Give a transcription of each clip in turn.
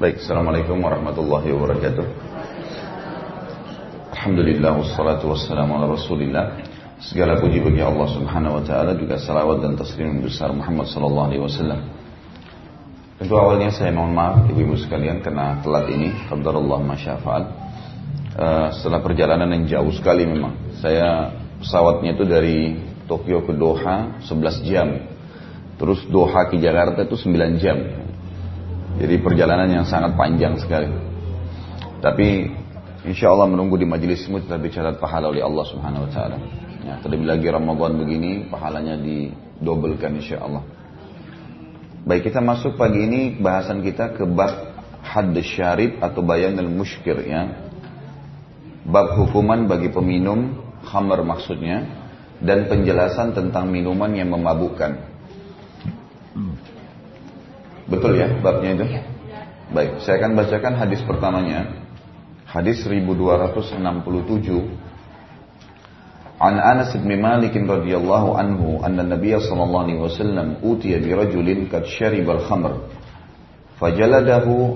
Baik, Assalamualaikum warahmatullahi wabarakatuh. Alhamdulillah wassalatu wassalamu ala Rasulillah. Segala puji bagi Allah Subhanahu wa taala juga salawat dan taslim besar Muhammad sallallahu alaihi wasallam. Tentu awalnya saya mohon maaf ibu-ibu sekalian karena telat ini, qadarullah masyafa'al. Uh, setelah perjalanan yang jauh sekali memang. Saya pesawatnya itu dari Tokyo ke Doha 11 jam. Terus Doha ke Jakarta itu 9 jam. Jadi perjalanan yang sangat panjang sekali. Tapi insya Allah menunggu di majelismu tetap dicatat pahala oleh Allah Subhanahu Wa Taala. Ya, terlebih lagi Ramadan begini pahalanya didobelkan insya Allah. Baik kita masuk pagi ini bahasan kita ke bab had syarib atau bayan al mushkir ya. Bab hukuman bagi peminum khamar maksudnya dan penjelasan tentang minuman yang memabukkan. Betul ya babnya itu? Baik, saya akan bacakan hadis pertamanya. Hadis 1267 An Anas bin Malik radhiyallahu anhu anna Nabiy sallallahu alaihi wasallam utiya bi rajulin kad syariba al-khamr fajaladahu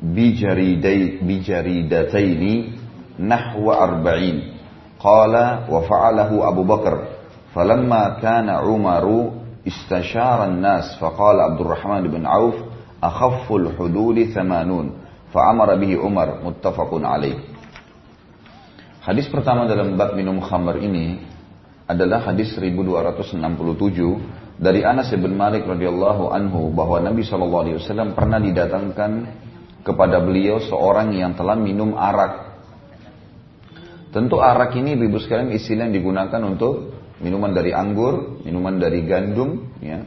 bi jariday bi jaridataini nahwa arba'in qala wa fa'alahu Abu Bakar falamma kana Umaru استشار الناس فقال عبد الرحمن بن عوف أخف الحدود ثمانون فأمر به عمر متفق عليه Hadis pertama dalam bab minum khamar ini adalah hadis 1267 dari Anas bin Malik radhiyallahu anhu bahwa Nabi Shallallahu alaihi wasallam pernah didatangkan kepada beliau seorang yang telah minum arak. Tentu arak ini ibu sekalian istilah yang digunakan untuk minuman dari anggur, minuman dari gandum, ya.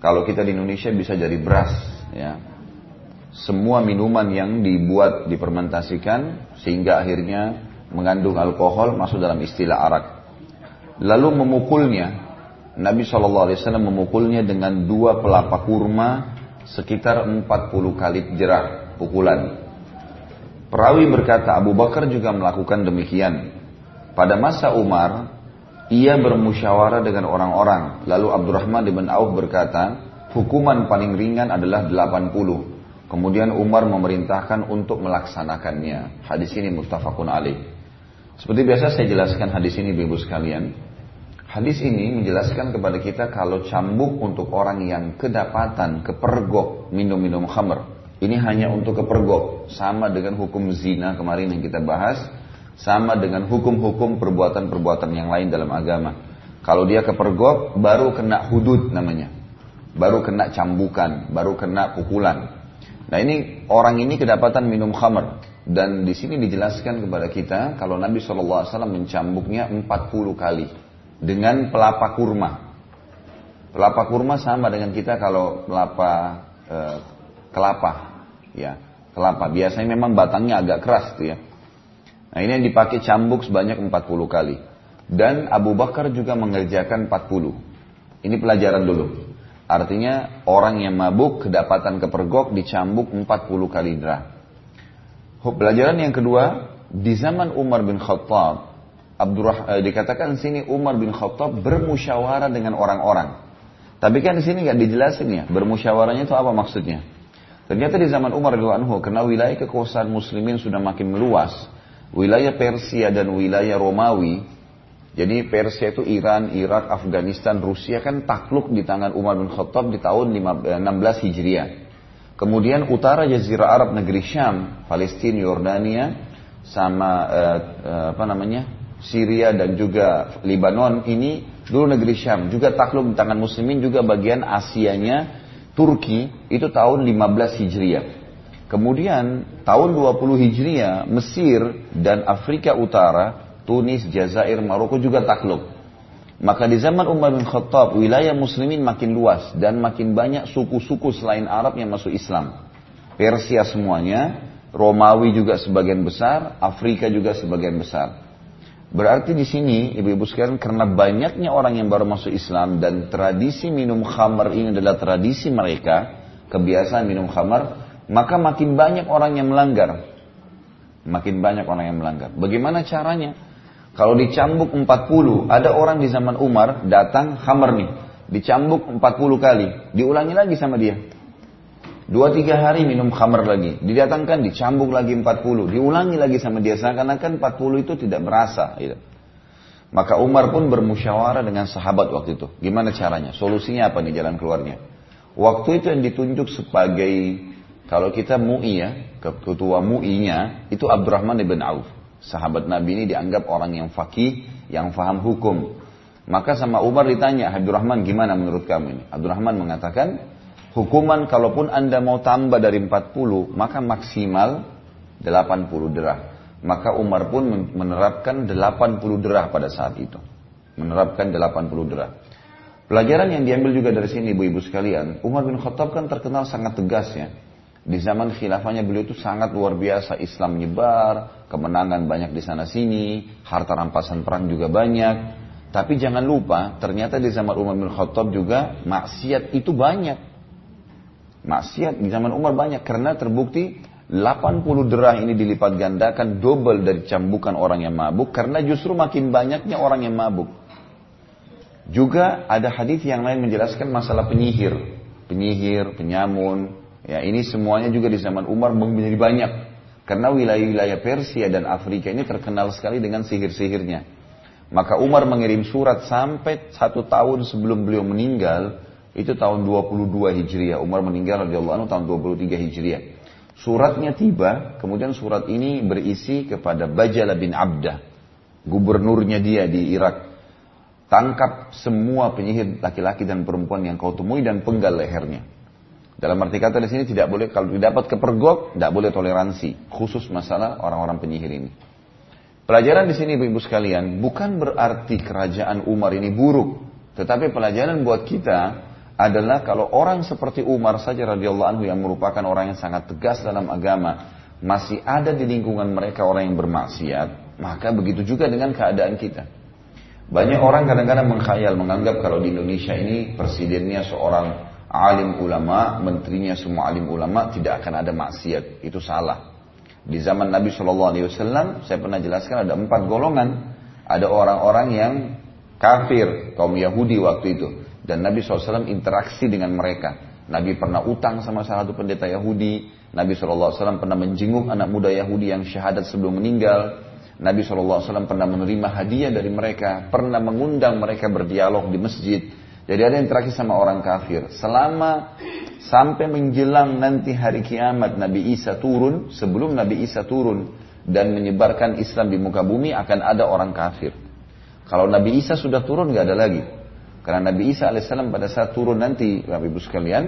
Kalau kita di Indonesia bisa jadi beras, ya. Semua minuman yang dibuat dipermentasikan sehingga akhirnya mengandung alkohol masuk dalam istilah arak. Lalu memukulnya, Nabi SAW memukulnya dengan dua pelapa kurma sekitar 40 kali jerah pukulan. Perawi berkata Abu Bakar juga melakukan demikian. Pada masa Umar, ia bermusyawarah dengan orang-orang. Lalu Abdurrahman bin Auf berkata, hukuman paling ringan adalah 80. Kemudian Umar memerintahkan untuk melaksanakannya. Hadis ini muttafaqun alaih. Seperti biasa saya jelaskan hadis ini ibu sekalian. Hadis ini menjelaskan kepada kita kalau cambuk untuk orang yang kedapatan kepergok minum-minum khamr. Ini hanya untuk kepergok. Sama dengan hukum zina kemarin yang kita bahas sama dengan hukum-hukum perbuatan-perbuatan yang lain dalam agama. Kalau dia kepergok, baru kena hudud namanya. Baru kena cambukan, baru kena pukulan. Nah ini orang ini kedapatan minum khamr. Dan di sini dijelaskan kepada kita kalau Nabi SAW mencambuknya 40 kali. Dengan pelapa kurma. Pelapa kurma sama dengan kita kalau pelapa eh, kelapa. ya Kelapa. Biasanya memang batangnya agak keras tuh ya. Nah ini yang dipakai cambuk sebanyak 40 kali. Dan Abu Bakar juga mengerjakan 40. Ini pelajaran dulu. Artinya orang yang mabuk kedapatan kepergok dicambuk 40 kali derah. Pelajaran yang kedua, di zaman Umar bin Khattab, Abdurrah, eh, dikatakan sini Umar bin Khattab bermusyawarah dengan orang-orang. Tapi kan di sini nggak dijelasin ya, bermusyawarahnya itu apa maksudnya? Ternyata di zaman Umar bin Anhu, karena wilayah kekuasaan muslimin sudah makin meluas, wilayah Persia dan wilayah Romawi, jadi Persia itu Iran, Irak, Afghanistan, Rusia kan takluk di tangan Umar bin Khattab di tahun 16 eh, Hijriah. Kemudian utara Jazirah Arab negeri Syam, Palestina, Yordania, sama eh, eh, apa namanya Syria dan juga Lebanon ini dulu negeri Syam juga takluk di tangan Muslimin juga bagian Asianya Turki itu tahun 15 Hijriah. Kemudian tahun 20 Hijriah Mesir dan Afrika Utara, Tunis, Jazair, Maroko juga takluk. Maka di zaman Umar bin Khattab wilayah muslimin makin luas dan makin banyak suku-suku selain Arab yang masuk Islam. Persia semuanya, Romawi juga sebagian besar, Afrika juga sebagian besar. Berarti di sini ibu-ibu sekalian karena banyaknya orang yang baru masuk Islam dan tradisi minum khamar ini adalah tradisi mereka, kebiasaan minum khamar, maka makin banyak orang yang melanggar. Makin banyak orang yang melanggar. Bagaimana caranya? Kalau dicambuk 40, ada orang di zaman Umar datang hammer nih, dicambuk 40 kali, diulangi lagi sama dia. Dua tiga hari minum khamr lagi. Didatangkan, dicambuk lagi 40. Diulangi lagi sama dia. Seakan-akan 40 itu tidak berasa. Gitu. Maka Umar pun bermusyawarah dengan sahabat waktu itu. Gimana caranya? Solusinya apa nih jalan keluarnya? Waktu itu yang ditunjuk sebagai kalau kita MUI ya, ketua MUI-nya itu Abdurrahman ibn Auf. Sahabat Nabi ini dianggap orang yang fakih, yang faham hukum. Maka sama Umar ditanya, Abdurrahman gimana menurut kamu ini? Abdurrahman mengatakan, Hukuman kalaupun Anda mau tambah dari 40, maka maksimal 80 derah. Maka Umar pun menerapkan 80 derah pada saat itu. Menerapkan 80 derah. Pelajaran yang diambil juga dari sini ibu-ibu sekalian, Umar bin Khattab kan terkenal sangat tegas ya. Di zaman khilafahnya beliau itu sangat luar biasa, Islam menyebar, kemenangan banyak di sana sini, harta rampasan perang juga banyak. Tapi jangan lupa, ternyata di zaman Umar bin Khattab juga maksiat itu banyak. Maksiat di zaman Umar banyak karena terbukti 80 derah ini dilipat gandakan double dari cambukan orang yang mabuk karena justru makin banyaknya orang yang mabuk. Juga ada hadis yang lain menjelaskan masalah penyihir, penyihir, penyamun. Ya, ini semuanya juga di zaman Umar menjadi banyak karena wilayah-wilayah Persia dan Afrika ini terkenal sekali dengan sihir-sihirnya. Maka Umar mengirim surat sampai satu tahun sebelum beliau meninggal itu tahun 22 Hijriah. Umar meninggal radhiyallahu anhu tahun 23 Hijriah. Suratnya tiba, kemudian surat ini berisi kepada Bajala bin Abdah, gubernurnya dia di Irak. Tangkap semua penyihir laki-laki dan perempuan yang kau temui dan penggal lehernya. Dalam arti kata di sini tidak boleh kalau didapat kepergok, tidak boleh toleransi, khusus masalah orang-orang penyihir ini. Pelajaran di sini ibu-ibu sekalian bukan berarti kerajaan Umar ini buruk, tetapi pelajaran buat kita adalah kalau orang seperti Umar saja radhiyallahu anhu yang merupakan orang yang sangat tegas dalam agama masih ada di lingkungan mereka orang yang bermaksiat, maka begitu juga dengan keadaan kita. Banyak orang kadang-kadang mengkhayal menganggap kalau di Indonesia ini presidennya seorang alim ulama, menterinya semua alim ulama tidak akan ada maksiat. Itu salah. Di zaman Nabi Shallallahu Alaihi Wasallam saya pernah jelaskan ada empat golongan. Ada orang-orang yang kafir kaum Yahudi waktu itu dan Nabi SAW interaksi dengan mereka. Nabi pernah utang sama salah satu pendeta Yahudi. Nabi SAW pernah menjenguk anak muda Yahudi yang syahadat sebelum meninggal. Nabi SAW pernah menerima hadiah dari mereka. Pernah mengundang mereka berdialog di masjid. Jadi ada interaksi sama orang kafir. Selama sampai menjelang nanti hari kiamat Nabi Isa turun. Sebelum Nabi Isa turun dan menyebarkan Islam di muka bumi akan ada orang kafir. Kalau Nabi Isa sudah turun nggak ada lagi. Karena Nabi Isa alaihissalam pada saat turun nanti, Bapak Ibu sekalian,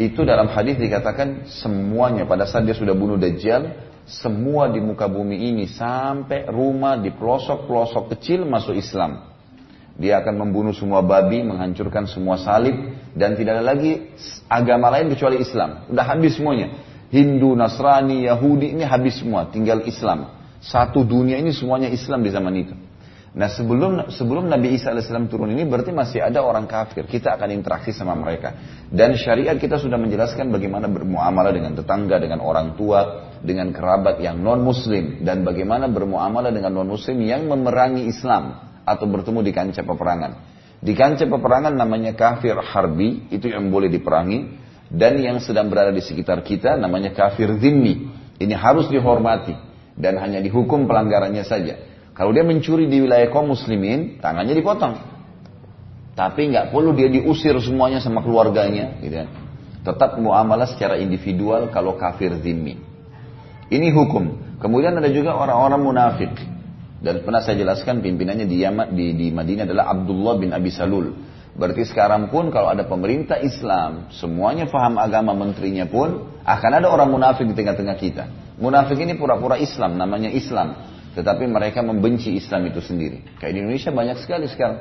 itu dalam hadis dikatakan semuanya pada saat dia sudah bunuh Dajjal, semua di muka bumi ini sampai rumah di pelosok-pelosok kecil masuk Islam. Dia akan membunuh semua babi, menghancurkan semua salib, dan tidak ada lagi agama lain kecuali Islam. Udah habis semuanya. Hindu, Nasrani, Yahudi ini habis semua, tinggal Islam. Satu dunia ini semuanya Islam di zaman itu. Nah sebelum sebelum Nabi Isa AS turun ini berarti masih ada orang kafir. Kita akan interaksi sama mereka. Dan syariat kita sudah menjelaskan bagaimana bermuamalah dengan tetangga, dengan orang tua, dengan kerabat yang non muslim. Dan bagaimana bermuamalah dengan non muslim yang memerangi Islam. Atau bertemu di kancah peperangan. Di kancah peperangan namanya kafir harbi, itu yang boleh diperangi. Dan yang sedang berada di sekitar kita namanya kafir zimmi. Ini harus dihormati. Dan hanya dihukum pelanggarannya saja. Kalau dia mencuri di wilayah kaum muslimin, tangannya dipotong. Tapi nggak perlu dia diusir semuanya sama keluarganya, gitu kan. Tetap muamalah secara individual kalau kafir zimmi. Ini hukum. Kemudian ada juga orang-orang munafik. Dan pernah saya jelaskan pimpinannya di, di, di Madinah adalah Abdullah bin Abi Salul. Berarti sekarang pun kalau ada pemerintah Islam, semuanya faham agama menterinya pun, akan ada orang munafik di tengah-tengah kita. Munafik ini pura-pura Islam, namanya Islam. Tetapi mereka membenci Islam itu sendiri. Kayak di Indonesia banyak sekali sekarang.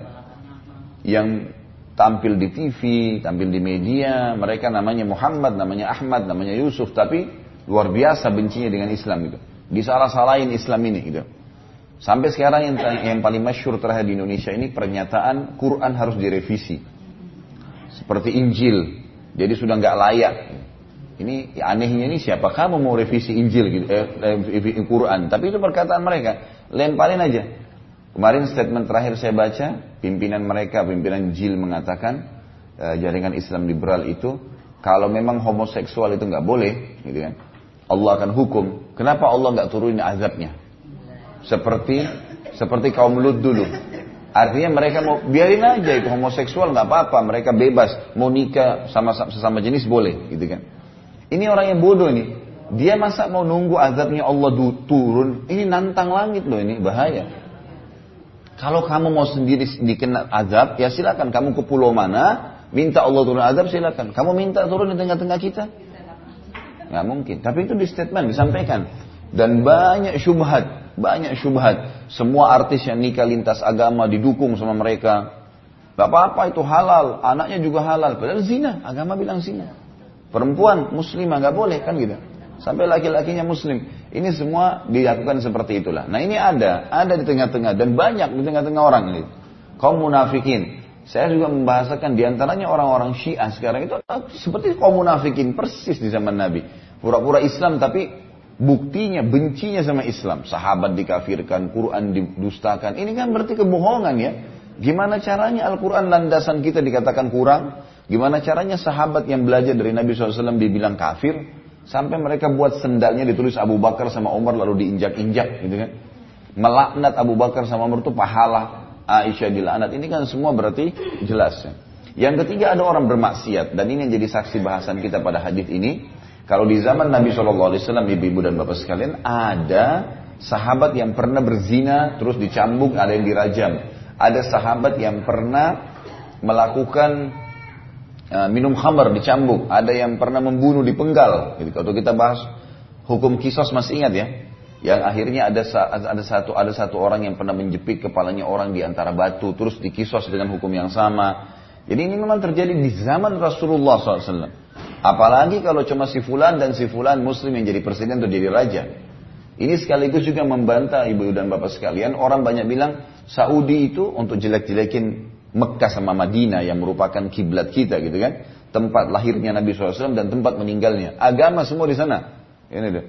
Yang tampil di TV, tampil di media, mereka namanya Muhammad, namanya Ahmad, namanya Yusuf, tapi luar biasa bencinya dengan Islam itu. Disalah-salahin Islam ini gitu. Sampai sekarang yang, yang paling masyur terakhir di Indonesia ini pernyataan Quran harus direvisi. Seperti Injil. Jadi sudah nggak layak. Ini anehnya ini siapa kamu mau revisi Injil gitu, eh, eh, Quran. Tapi itu perkataan mereka. Lemparin aja. Kemarin statement terakhir saya baca, pimpinan mereka, pimpinan Jil mengatakan, eh, jaringan Islam liberal itu, Kalau memang homoseksual itu nggak boleh, gitu kan? Allah akan hukum. Kenapa Allah nggak turunin azabnya? Seperti seperti kaum Lut dulu. Artinya mereka mau biarin aja itu homoseksual nggak apa-apa, mereka bebas mau nikah sama sesama jenis boleh, gitu kan? Ini orang yang bodoh ini. Dia masa mau nunggu azabnya Allah turun? Ini nantang langit loh ini bahaya. Kalau kamu mau sendiri dikena azab, ya silakan kamu ke pulau mana, minta Allah turun azab silakan. Kamu minta turun di tengah-tengah kita? Nggak mungkin. Tapi itu di statement disampaikan. Dan banyak syubhat banyak syubhat. Semua artis yang nikah lintas agama didukung sama mereka. Gak apa-apa itu halal, anaknya juga halal. Padahal zina, agama bilang zina. Perempuan muslimah gak boleh kan gitu. Sampai laki-lakinya muslim. Ini semua dilakukan seperti itulah. Nah ini ada, ada di tengah-tengah dan banyak di tengah-tengah orang ini. Kaum munafikin. Saya juga membahasakan di antaranya orang-orang Syiah sekarang itu seperti kaum munafikin persis di zaman Nabi. Pura-pura Islam tapi buktinya bencinya sama Islam. Sahabat dikafirkan, Quran didustakan. Ini kan berarti kebohongan ya. Gimana caranya Al-Quran landasan kita dikatakan kurang? Gimana caranya sahabat yang belajar dari Nabi SAW dibilang kafir? Sampai mereka buat sendalnya ditulis Abu Bakar sama Umar lalu diinjak-injak gitu kan. Melaknat Abu Bakar sama Umar itu pahala. Aisyah dilaknat. Ini kan semua berarti jelas ya. Yang ketiga ada orang bermaksiat. Dan ini yang jadi saksi bahasan kita pada hadis ini. Kalau di zaman Nabi SAW, ibu-ibu dan bapak sekalian, ada sahabat yang pernah berzina, terus dicambuk, ada yang dirajam. Ada sahabat yang pernah melakukan uh, minum khamar, dicambuk. Ada yang pernah membunuh, dipenggal. Jadi kalau kita bahas hukum kisos masih ingat ya? Yang akhirnya ada ada satu ada satu orang yang pernah menjepit kepalanya orang di antara batu, terus dikisos dengan hukum yang sama. Jadi ini memang terjadi di zaman Rasulullah SAW. Apalagi kalau cuma si fulan dan si fulan muslim yang jadi presiden atau jadi raja. Ini sekaligus juga membantah ibu dan bapak sekalian. Orang banyak bilang Saudi itu untuk jelek-jelekin Mekah sama Madinah yang merupakan kiblat kita gitu kan. Tempat lahirnya Nabi SAW dan tempat meninggalnya. Agama semua di sana. Ini deh.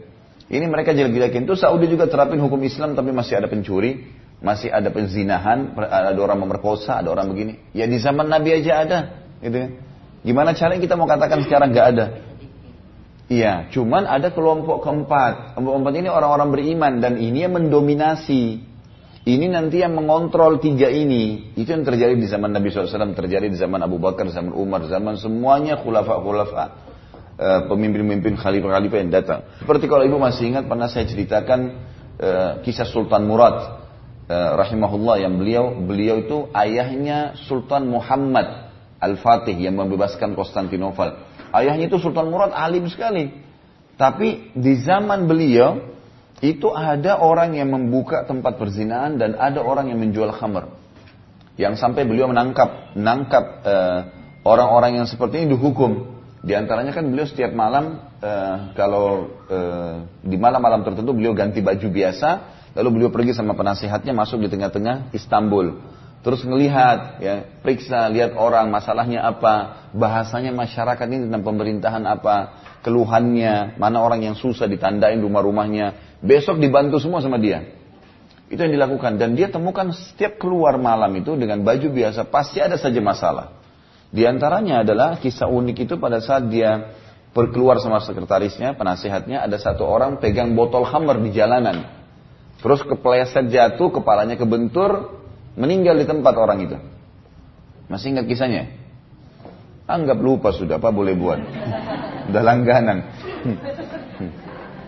Ini mereka jelek-jelekin. Itu Saudi juga terapin hukum Islam tapi masih ada pencuri. Masih ada penzinahan. Ada orang memerkosa. Ada orang begini. Ya di zaman Nabi aja ada. Gitu kan. Gimana caranya kita mau katakan sekarang nggak ada? Iya, cuman ada kelompok keempat. Kelompok keempat ini orang-orang beriman dan ini yang mendominasi. Ini nanti yang mengontrol tiga ini. Itu yang terjadi di zaman Nabi SAW, terjadi di zaman Abu Bakar, zaman Umar, zaman semuanya khulafa-khulafa. Eh, pemimpin-pemimpin khalifah-khalifah yang datang. Seperti kalau ibu masih ingat pernah saya ceritakan uh, kisah Sultan Murad uh, rahimahullah yang beliau beliau itu ayahnya Sultan Muhammad Al-Fatih yang membebaskan Konstantinopel. Ayahnya itu Sultan Murad alim sekali. Tapi di zaman beliau itu ada orang yang membuka tempat perzinahan dan ada orang yang menjual khamr. Yang sampai beliau menangkap menangkap uh, orang-orang yang seperti ini dihukum. Di antaranya kan beliau setiap malam uh, kalau uh, di malam-malam tertentu beliau ganti baju biasa, lalu beliau pergi sama penasihatnya masuk di tengah-tengah Istanbul Terus ngelihat, ya, periksa, lihat orang, masalahnya apa, bahasanya masyarakat ini tentang pemerintahan apa, keluhannya, mana orang yang susah ditandain rumah-rumahnya. Besok dibantu semua sama dia. Itu yang dilakukan. Dan dia temukan setiap keluar malam itu dengan baju biasa, pasti ada saja masalah. Di antaranya adalah kisah unik itu pada saat dia berkeluar sama sekretarisnya, penasihatnya, ada satu orang pegang botol hammer di jalanan. Terus kepleset jatuh, kepalanya kebentur, Meninggal di tempat orang itu. Masih ingat kisahnya? Anggap lupa sudah, apa boleh buat. Udah langganan.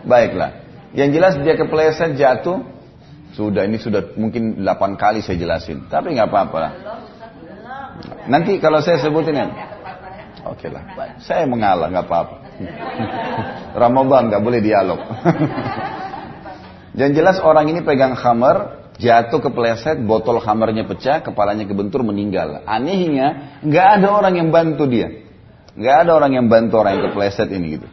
Baiklah. Yang jelas dia kepleset jatuh. Sudah, ini sudah mungkin 8 kali saya jelasin. Tapi nggak apa-apa. Nanti kalau saya sebutin ya. Oke lah. Saya mengalah, nggak apa-apa. Ramadan nggak boleh dialog. Yang jelas orang ini pegang khamar, Jatuh kepleset, botol hamernya pecah, kepalanya kebentur, meninggal. Anehnya, nggak ada orang yang bantu dia. Nggak ada orang yang bantu orang yang kepleset ini gitu.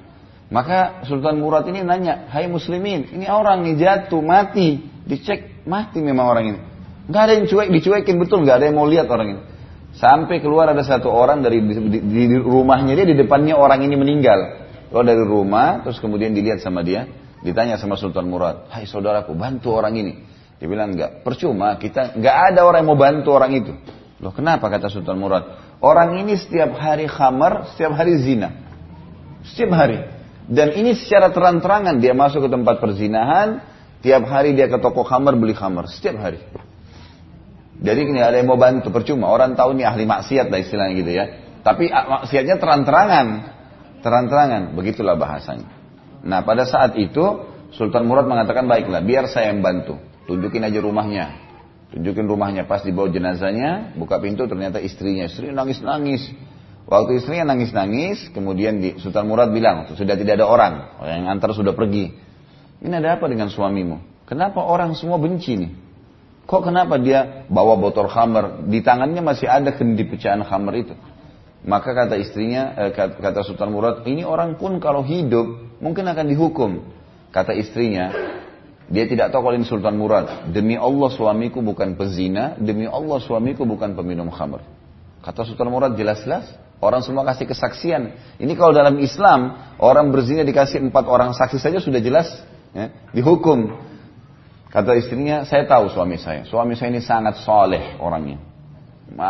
Maka Sultan Murad ini nanya, Hai muslimin, ini orang nih jatuh, mati. Dicek, mati memang orang ini. Nggak ada yang cuek, dicuekin betul, nggak ada yang mau lihat orang ini. Sampai keluar ada satu orang dari di, di, di rumahnya dia, di depannya orang ini meninggal. Keluar dari rumah, terus kemudian dilihat sama dia, ditanya sama Sultan Murad, Hai saudaraku, bantu orang ini. Dia bilang enggak, percuma kita enggak ada orang yang mau bantu orang itu. Loh kenapa kata Sultan Murad? Orang ini setiap hari khamar, setiap hari zina. Setiap hari. Dan ini secara terang-terangan dia masuk ke tempat perzinahan, tiap hari dia ke toko kamar beli kamar, setiap hari. Jadi ini ada yang mau bantu percuma, orang tahu ini ahli maksiat lah istilahnya gitu ya. Tapi maksiatnya terang-terangan, terang-terangan, begitulah bahasanya. Nah pada saat itu Sultan Murad mengatakan baiklah biar saya yang bantu, tunjukin aja rumahnya, tunjukin rumahnya pas dibawa jenazahnya, buka pintu ternyata istrinya, istri nangis-nangis, Waktu istrinya nangis-nangis, kemudian di, Sultan Murad bilang, sudah tidak ada orang, yang antar sudah pergi. Ini ada apa dengan suamimu? Kenapa orang semua benci nih? Kok kenapa dia bawa botol khamar, di tangannya masih ada kendi pecahan khamar itu? Maka kata istrinya, eh, kata Sultan Murad, ini orang pun kalau hidup mungkin akan dihukum. Kata istrinya, dia tidak tahu kalau ini Sultan Murad. Demi Allah suamiku bukan pezina, demi Allah suamiku bukan peminum khamar. Kata Sultan Murad jelas-jelas, Orang semua kasih kesaksian. Ini kalau dalam Islam, orang berzina dikasih empat orang saksi saja sudah jelas ya, dihukum. Kata istrinya, saya tahu suami saya. Suami saya ini sangat soleh orangnya.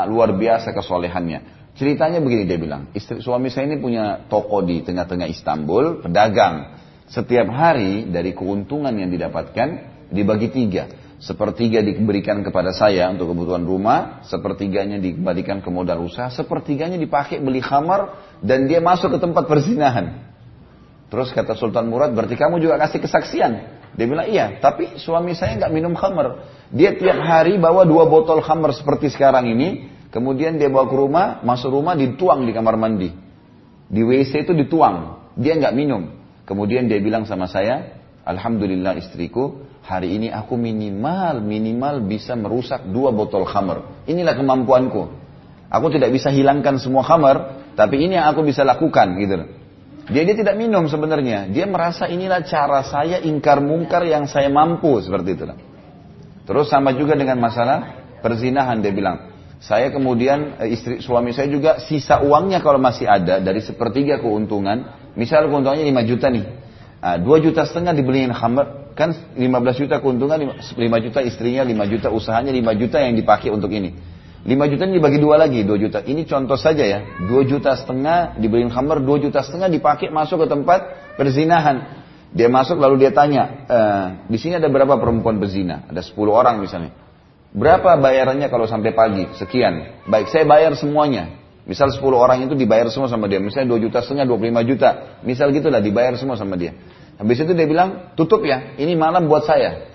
Luar biasa kesolehannya. Ceritanya begini dia bilang, istri suami saya ini punya toko di tengah-tengah Istanbul, pedagang. Setiap hari dari keuntungan yang didapatkan dibagi tiga. Sepertiga diberikan kepada saya untuk kebutuhan rumah, sepertiganya dikembalikan ke modal usaha, sepertiganya dipakai beli khamar dan dia masuk ke tempat perzinahan. Terus kata Sultan Murad, berarti kamu juga kasih kesaksian. Dia bilang, iya, tapi suami saya nggak minum khamar. Dia tiap hari bawa dua botol khamar seperti sekarang ini, kemudian dia bawa ke rumah, masuk rumah dituang di kamar mandi. Di WC itu dituang, dia nggak minum. Kemudian dia bilang sama saya, Alhamdulillah istriku, hari ini aku minimal minimal bisa merusak dua botol khamar. Inilah kemampuanku. Aku tidak bisa hilangkan semua khamar, tapi ini yang aku bisa lakukan gitu. Dia dia tidak minum sebenarnya. Dia merasa inilah cara saya ingkar mungkar yang saya mampu seperti itu. Terus sama juga dengan masalah perzinahan dia bilang. Saya kemudian eh, istri suami saya juga sisa uangnya kalau masih ada dari sepertiga keuntungan. Misal keuntungannya 5 juta nih. Nah, 2 juta setengah dibeliin khamar, Kan 15 juta keuntungan, 5 juta istrinya, 5 juta usahanya, 5 juta yang dipakai untuk ini. 5 juta ini dibagi dua lagi, 2 juta. Ini contoh saja ya, 2 juta setengah dibeliin khamar, 2 juta setengah dipakai masuk ke tempat perzinahan. Dia masuk lalu dia tanya, e, di sini ada berapa perempuan berzina? Ada 10 orang misalnya. Berapa bayarannya kalau sampai pagi? Sekian. Baik, saya bayar semuanya. Misal 10 orang itu dibayar semua sama dia. Misalnya 2 juta setengah, 25 juta. Misal gitulah dibayar semua sama dia. Habis itu dia bilang, tutup ya, ini malam buat saya.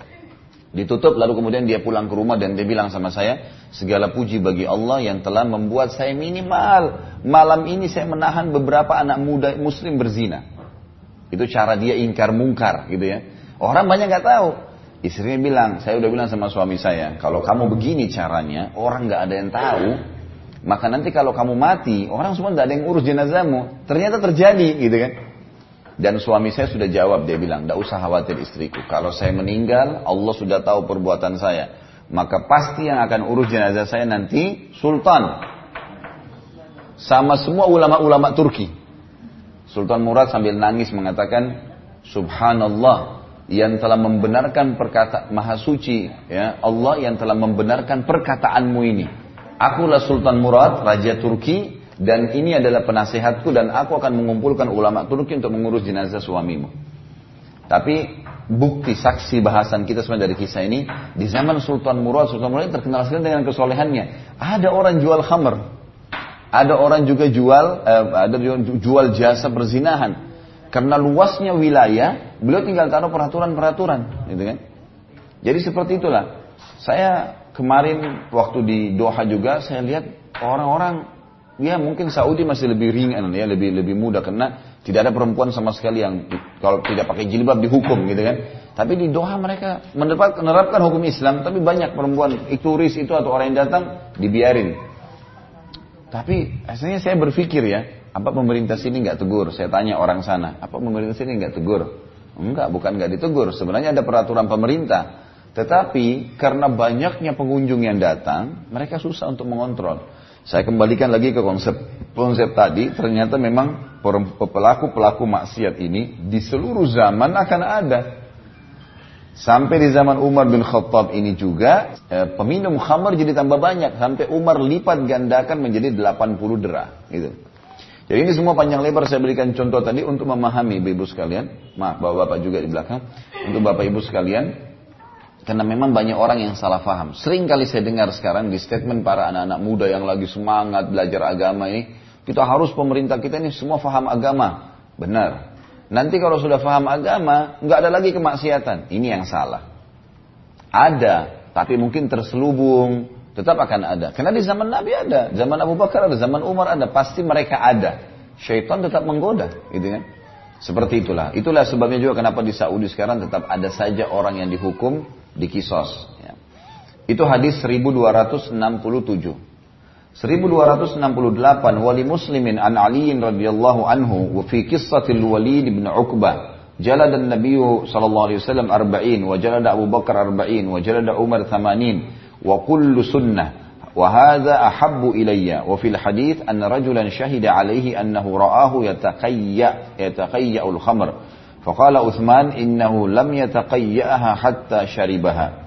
Ditutup lalu kemudian dia pulang ke rumah dan dia bilang sama saya, segala puji bagi Allah yang telah membuat saya minimal. Malam ini saya menahan beberapa anak muda muslim berzina. Itu cara dia ingkar mungkar gitu ya. Orang banyak nggak tahu. Istrinya bilang, saya udah bilang sama suami saya, kalau kamu begini caranya, orang nggak ada yang tahu, maka nanti kalau kamu mati, orang semua nggak ada yang urus jenazahmu. Ternyata terjadi gitu kan. Dan suami saya sudah jawab, dia bilang, tidak usah khawatir istriku. Kalau saya meninggal, Allah sudah tahu perbuatan saya. Maka pasti yang akan urus jenazah saya nanti Sultan. Sama semua ulama-ulama Turki. Sultan Murad sambil nangis mengatakan, Subhanallah, yang telah membenarkan perkataan Maha Suci, ya Allah yang telah membenarkan perkataanmu ini. Akulah Sultan Murad, Raja Turki, dan ini adalah penasehatku dan aku akan mengumpulkan ulama Turki untuk mengurus jenazah suamimu. Tapi bukti saksi bahasan kita sebenarnya dari kisah ini di zaman Sultan Murad Sultan Murad terkenal sekali dengan kesolehannya. Ada orang jual khamr, ada orang juga jual eh, ada jual jasa perzinahan. Karena luasnya wilayah, beliau tinggal taruh peraturan-peraturan, gitu kan? Jadi seperti itulah. Saya kemarin waktu di Doha juga saya lihat orang-orang ya mungkin Saudi masih lebih ringan ya lebih lebih mudah karena tidak ada perempuan sama sekali yang kalau tidak pakai jilbab dihukum gitu kan. Tapi di Doha mereka menerapkan, hukum Islam tapi banyak perempuan turis itu atau orang yang datang dibiarin. Tapi asalnya saya berpikir ya apa pemerintah sini nggak tegur? Saya tanya orang sana apa pemerintah sini nggak tegur? Enggak bukan nggak ditegur. Sebenarnya ada peraturan pemerintah tetapi karena banyaknya pengunjung yang datang mereka susah untuk mengontrol saya kembalikan lagi ke konsep konsep tadi, ternyata memang pelaku-pelaku maksiat ini di seluruh zaman akan ada. Sampai di zaman Umar bin Khattab ini juga eh, peminum khamar jadi tambah banyak sampai Umar lipat gandakan menjadi 80 dera gitu. Jadi ini semua panjang lebar saya berikan contoh tadi untuk memahami ibu-ibu sekalian. Maaf, bapak-bapak juga di belakang. Untuk bapak ibu sekalian, karena memang banyak orang yang salah paham. Sering kali saya dengar sekarang di statement para anak-anak muda yang lagi semangat belajar agama ini, kita harus pemerintah kita ini semua paham agama. Benar. Nanti kalau sudah paham agama, nggak ada lagi kemaksiatan. Ini yang salah. Ada, tapi mungkin terselubung, tetap akan ada. Karena di zaman Nabi ada, zaman Abu Bakar ada, zaman Umar ada, pasti mereka ada. Syaitan tetap menggoda, gitu kan? Seperti itulah. Itulah sebabnya juga kenapa di Saudi sekarang tetap ada saja orang yang dihukum di kisos. Ya. Itu hadis 1267. 1268 wali muslimin an Ali radhiyallahu anhu wa fi qissatil Walid bin Uqbah jalad an-nabiy sallallahu alaihi wasallam 40 wa jalad Abu Bakar 40 wa jalad Umar 80 wa kullu sunnah وهذا أحب إلي وفي الحديث أن رجلا شهد عليه أنه رآه يتقيأ يتقيأ الخمر Faqala Uthman innahu lam yataqayyaha hatta syaribaha.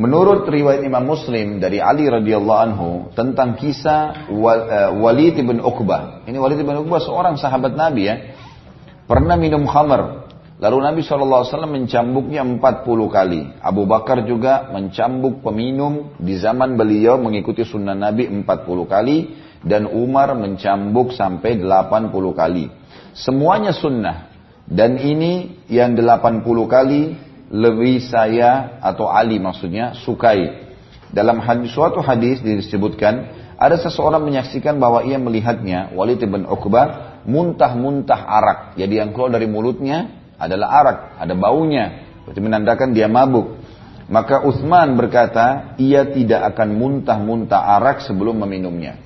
Menurut riwayat Imam Muslim dari Ali radhiyallahu anhu tentang kisah eh, Walid bin Uqbah. Ini Walid bin Uqbah seorang sahabat Nabi ya. Pernah minum khamar. Lalu Nabi SAW mencambuknya 40 kali. Abu Bakar juga mencambuk peminum di zaman beliau mengikuti sunnah Nabi 40 kali. Dan Umar mencambuk sampai 80 kali. Semuanya sunnah. Dan ini yang 80 kali lebih saya atau Ali maksudnya sukai. Dalam hadis, suatu hadis disebutkan ada seseorang menyaksikan bahwa ia melihatnya Walid bin Uqbah muntah-muntah arak. Jadi yang keluar dari mulutnya adalah arak, ada baunya. Berarti menandakan dia mabuk. Maka Utsman berkata, ia tidak akan muntah-muntah arak sebelum meminumnya.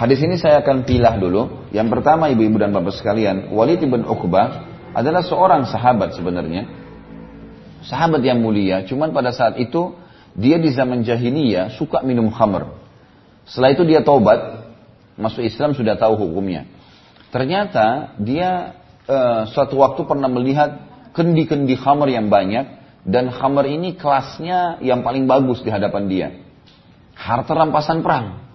Hadis ini saya akan pilah dulu. Yang pertama ibu-ibu dan bapak sekalian, Walid bin Uqbah adalah seorang sahabat sebenarnya sahabat yang mulia, cuman pada saat itu dia di zaman jahiliyah suka minum khamr. Setelah itu dia taubat, masuk Islam sudah tahu hukumnya. Ternyata dia e, suatu waktu pernah melihat kendi-kendi khamr yang banyak dan khamr ini kelasnya yang paling bagus di hadapan dia. Harta rampasan perang.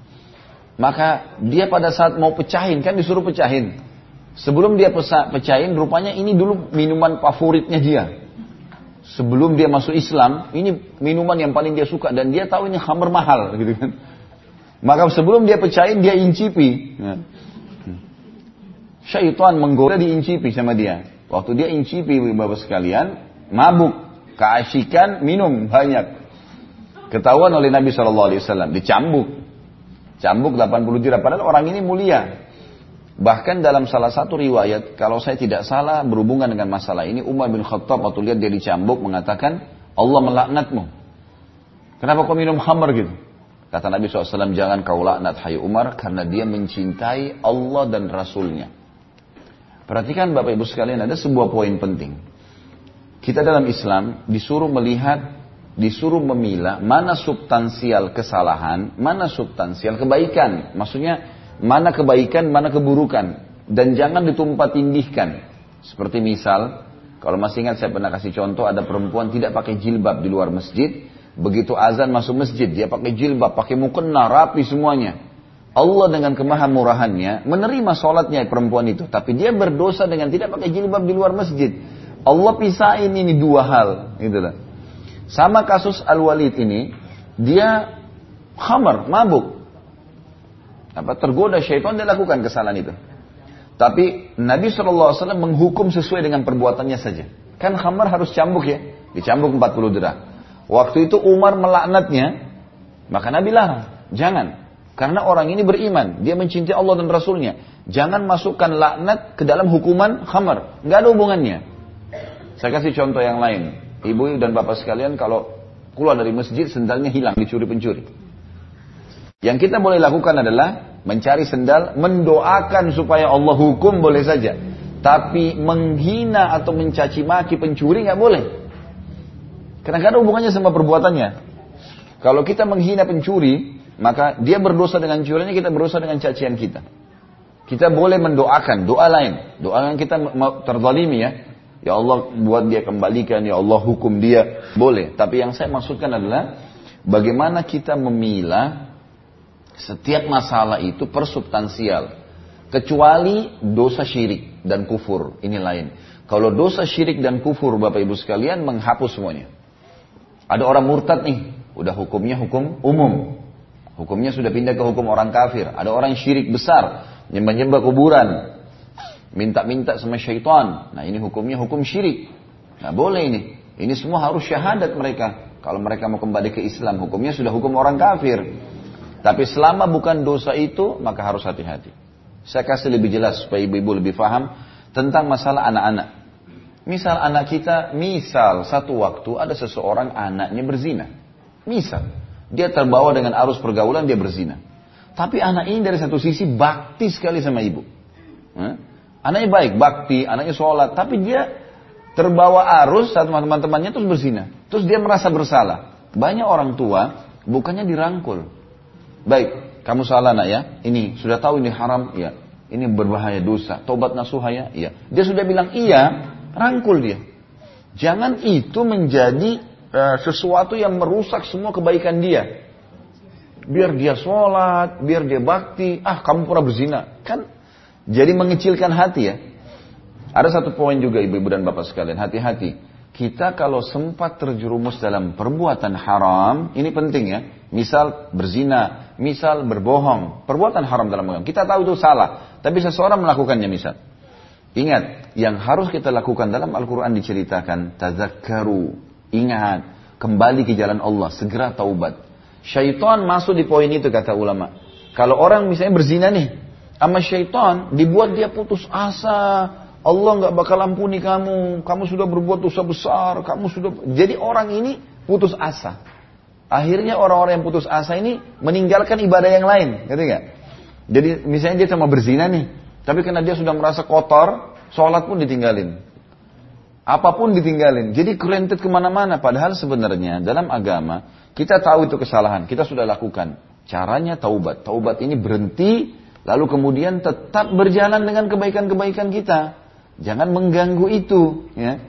Maka dia pada saat mau pecahin, kan disuruh pecahin. Sebelum dia pecahin, rupanya ini dulu minuman favoritnya dia sebelum dia masuk Islam, ini minuman yang paling dia suka dan dia tahu ini khamr mahal gitu kan. Maka sebelum dia pecahin dia incipi. Ya. Syaitan menggoda diincipi sama dia. Waktu dia incipi bapak sekalian, mabuk, keasikan, minum banyak. Ketahuan oleh Nabi SAW, dicambuk. Cambuk 80 dirham. Padahal orang ini mulia. Bahkan dalam salah satu riwayat, kalau saya tidak salah berhubungan dengan masalah ini, Umar bin Khattab waktu lihat dia dicambuk mengatakan, Allah melaknatmu. Kenapa kau minum khamar gitu? Kata Nabi SAW, jangan kau laknat hai Umar, karena dia mencintai Allah dan Rasulnya. Perhatikan Bapak Ibu sekalian, ada sebuah poin penting. Kita dalam Islam disuruh melihat, disuruh memilah mana substansial kesalahan, mana substansial kebaikan. Maksudnya mana kebaikan, mana keburukan. Dan jangan ditumpah tindihkan. Seperti misal, kalau masih ingat saya pernah kasih contoh, ada perempuan tidak pakai jilbab di luar masjid. Begitu azan masuk masjid, dia pakai jilbab, pakai mukena, rapi semuanya. Allah dengan kemahamurahannya menerima sholatnya perempuan itu. Tapi dia berdosa dengan tidak pakai jilbab di luar masjid. Allah pisahin ini dua hal. Gitu lah. Sama kasus Al-Walid ini, dia khamar, mabuk apa tergoda syaitan dia lakukan kesalahan itu. Tapi Nabi SAW menghukum sesuai dengan perbuatannya saja. Kan khamar harus cambuk ya. Dicambuk 40 derah. Waktu itu Umar melaknatnya. Maka Nabi larang. Jangan. Karena orang ini beriman. Dia mencintai Allah dan Rasulnya. Jangan masukkan laknat ke dalam hukuman khamar. Nggak ada hubungannya. Saya kasih contoh yang lain. Ibu dan bapak sekalian kalau keluar dari masjid sendalnya hilang dicuri pencuri. Yang kita boleh lakukan adalah mencari sendal, mendoakan supaya Allah hukum boleh saja. Tapi menghina atau mencaci maki pencuri nggak boleh. Karena ada hubungannya sama perbuatannya. Kalau kita menghina pencuri, maka dia berdosa dengan curinya, kita berdosa dengan cacian kita. Kita boleh mendoakan doa lain. Doa yang kita terzalimi ya. Ya Allah buat dia kembalikan, ya Allah hukum dia. Boleh. Tapi yang saya maksudkan adalah bagaimana kita memilah setiap masalah itu persubstansial. Kecuali dosa syirik dan kufur, ini lain. Kalau dosa syirik dan kufur Bapak Ibu sekalian menghapus semuanya. Ada orang murtad nih, udah hukumnya hukum umum. Hukumnya sudah pindah ke hukum orang kafir. Ada orang syirik besar, nyembah-nyembah kuburan, minta-minta sama syaitan. Nah ini hukumnya hukum syirik. Nah boleh ini. Ini semua harus syahadat mereka. Kalau mereka mau kembali ke Islam, hukumnya sudah hukum orang kafir. Tapi selama bukan dosa itu, maka harus hati-hati. Saya kasih lebih jelas supaya ibu-ibu lebih paham tentang masalah anak-anak. Misal anak kita, misal satu waktu ada seseorang anaknya berzina. Misal, dia terbawa dengan arus pergaulan, dia berzina. Tapi anak ini dari satu sisi bakti sekali sama ibu. Anaknya baik, bakti, anaknya sholat. Tapi dia terbawa arus saat teman-temannya terus berzina. Terus dia merasa bersalah. Banyak orang tua bukannya dirangkul. Baik, kamu salah nak ya, ini sudah tahu ini haram, ya. Ini berbahaya dosa, tobat nasuha ya, iya. Dia sudah bilang iya, rangkul dia. Jangan itu menjadi uh, sesuatu yang merusak semua kebaikan dia. Biar dia sholat, biar dia bakti, ah kamu pernah berzina. Kan jadi mengecilkan hati ya. Ada satu poin juga ibu-ibu dan bapak sekalian, hati-hati. Kita kalau sempat terjerumus dalam perbuatan haram, ini penting ya. Misal berzina, misal berbohong, perbuatan haram dalam agama. Kita tahu itu salah, tapi seseorang melakukannya misal. Ingat, yang harus kita lakukan dalam Al-Quran diceritakan, tazakkaru, ingat, kembali ke jalan Allah, segera taubat. Syaitan masuk di poin itu kata ulama. Kalau orang misalnya berzina nih, sama syaitan dibuat dia putus asa, Allah nggak bakal ampuni kamu, kamu sudah berbuat dosa besar, kamu sudah. Jadi orang ini putus asa. Akhirnya orang-orang yang putus asa ini meninggalkan ibadah yang lain, ngerti nggak? Jadi misalnya dia cuma berzina nih, tapi karena dia sudah merasa kotor, sholat pun ditinggalin. Apa pun ditinggalin. Jadi kerentet ke mana-mana. Padahal sebenarnya dalam agama kita tahu itu kesalahan, kita sudah lakukan. Caranya taubat. Taubat ini berhenti, lalu kemudian tetap berjalan dengan kebaikan-kebaikan kita. Jangan mengganggu itu, ya.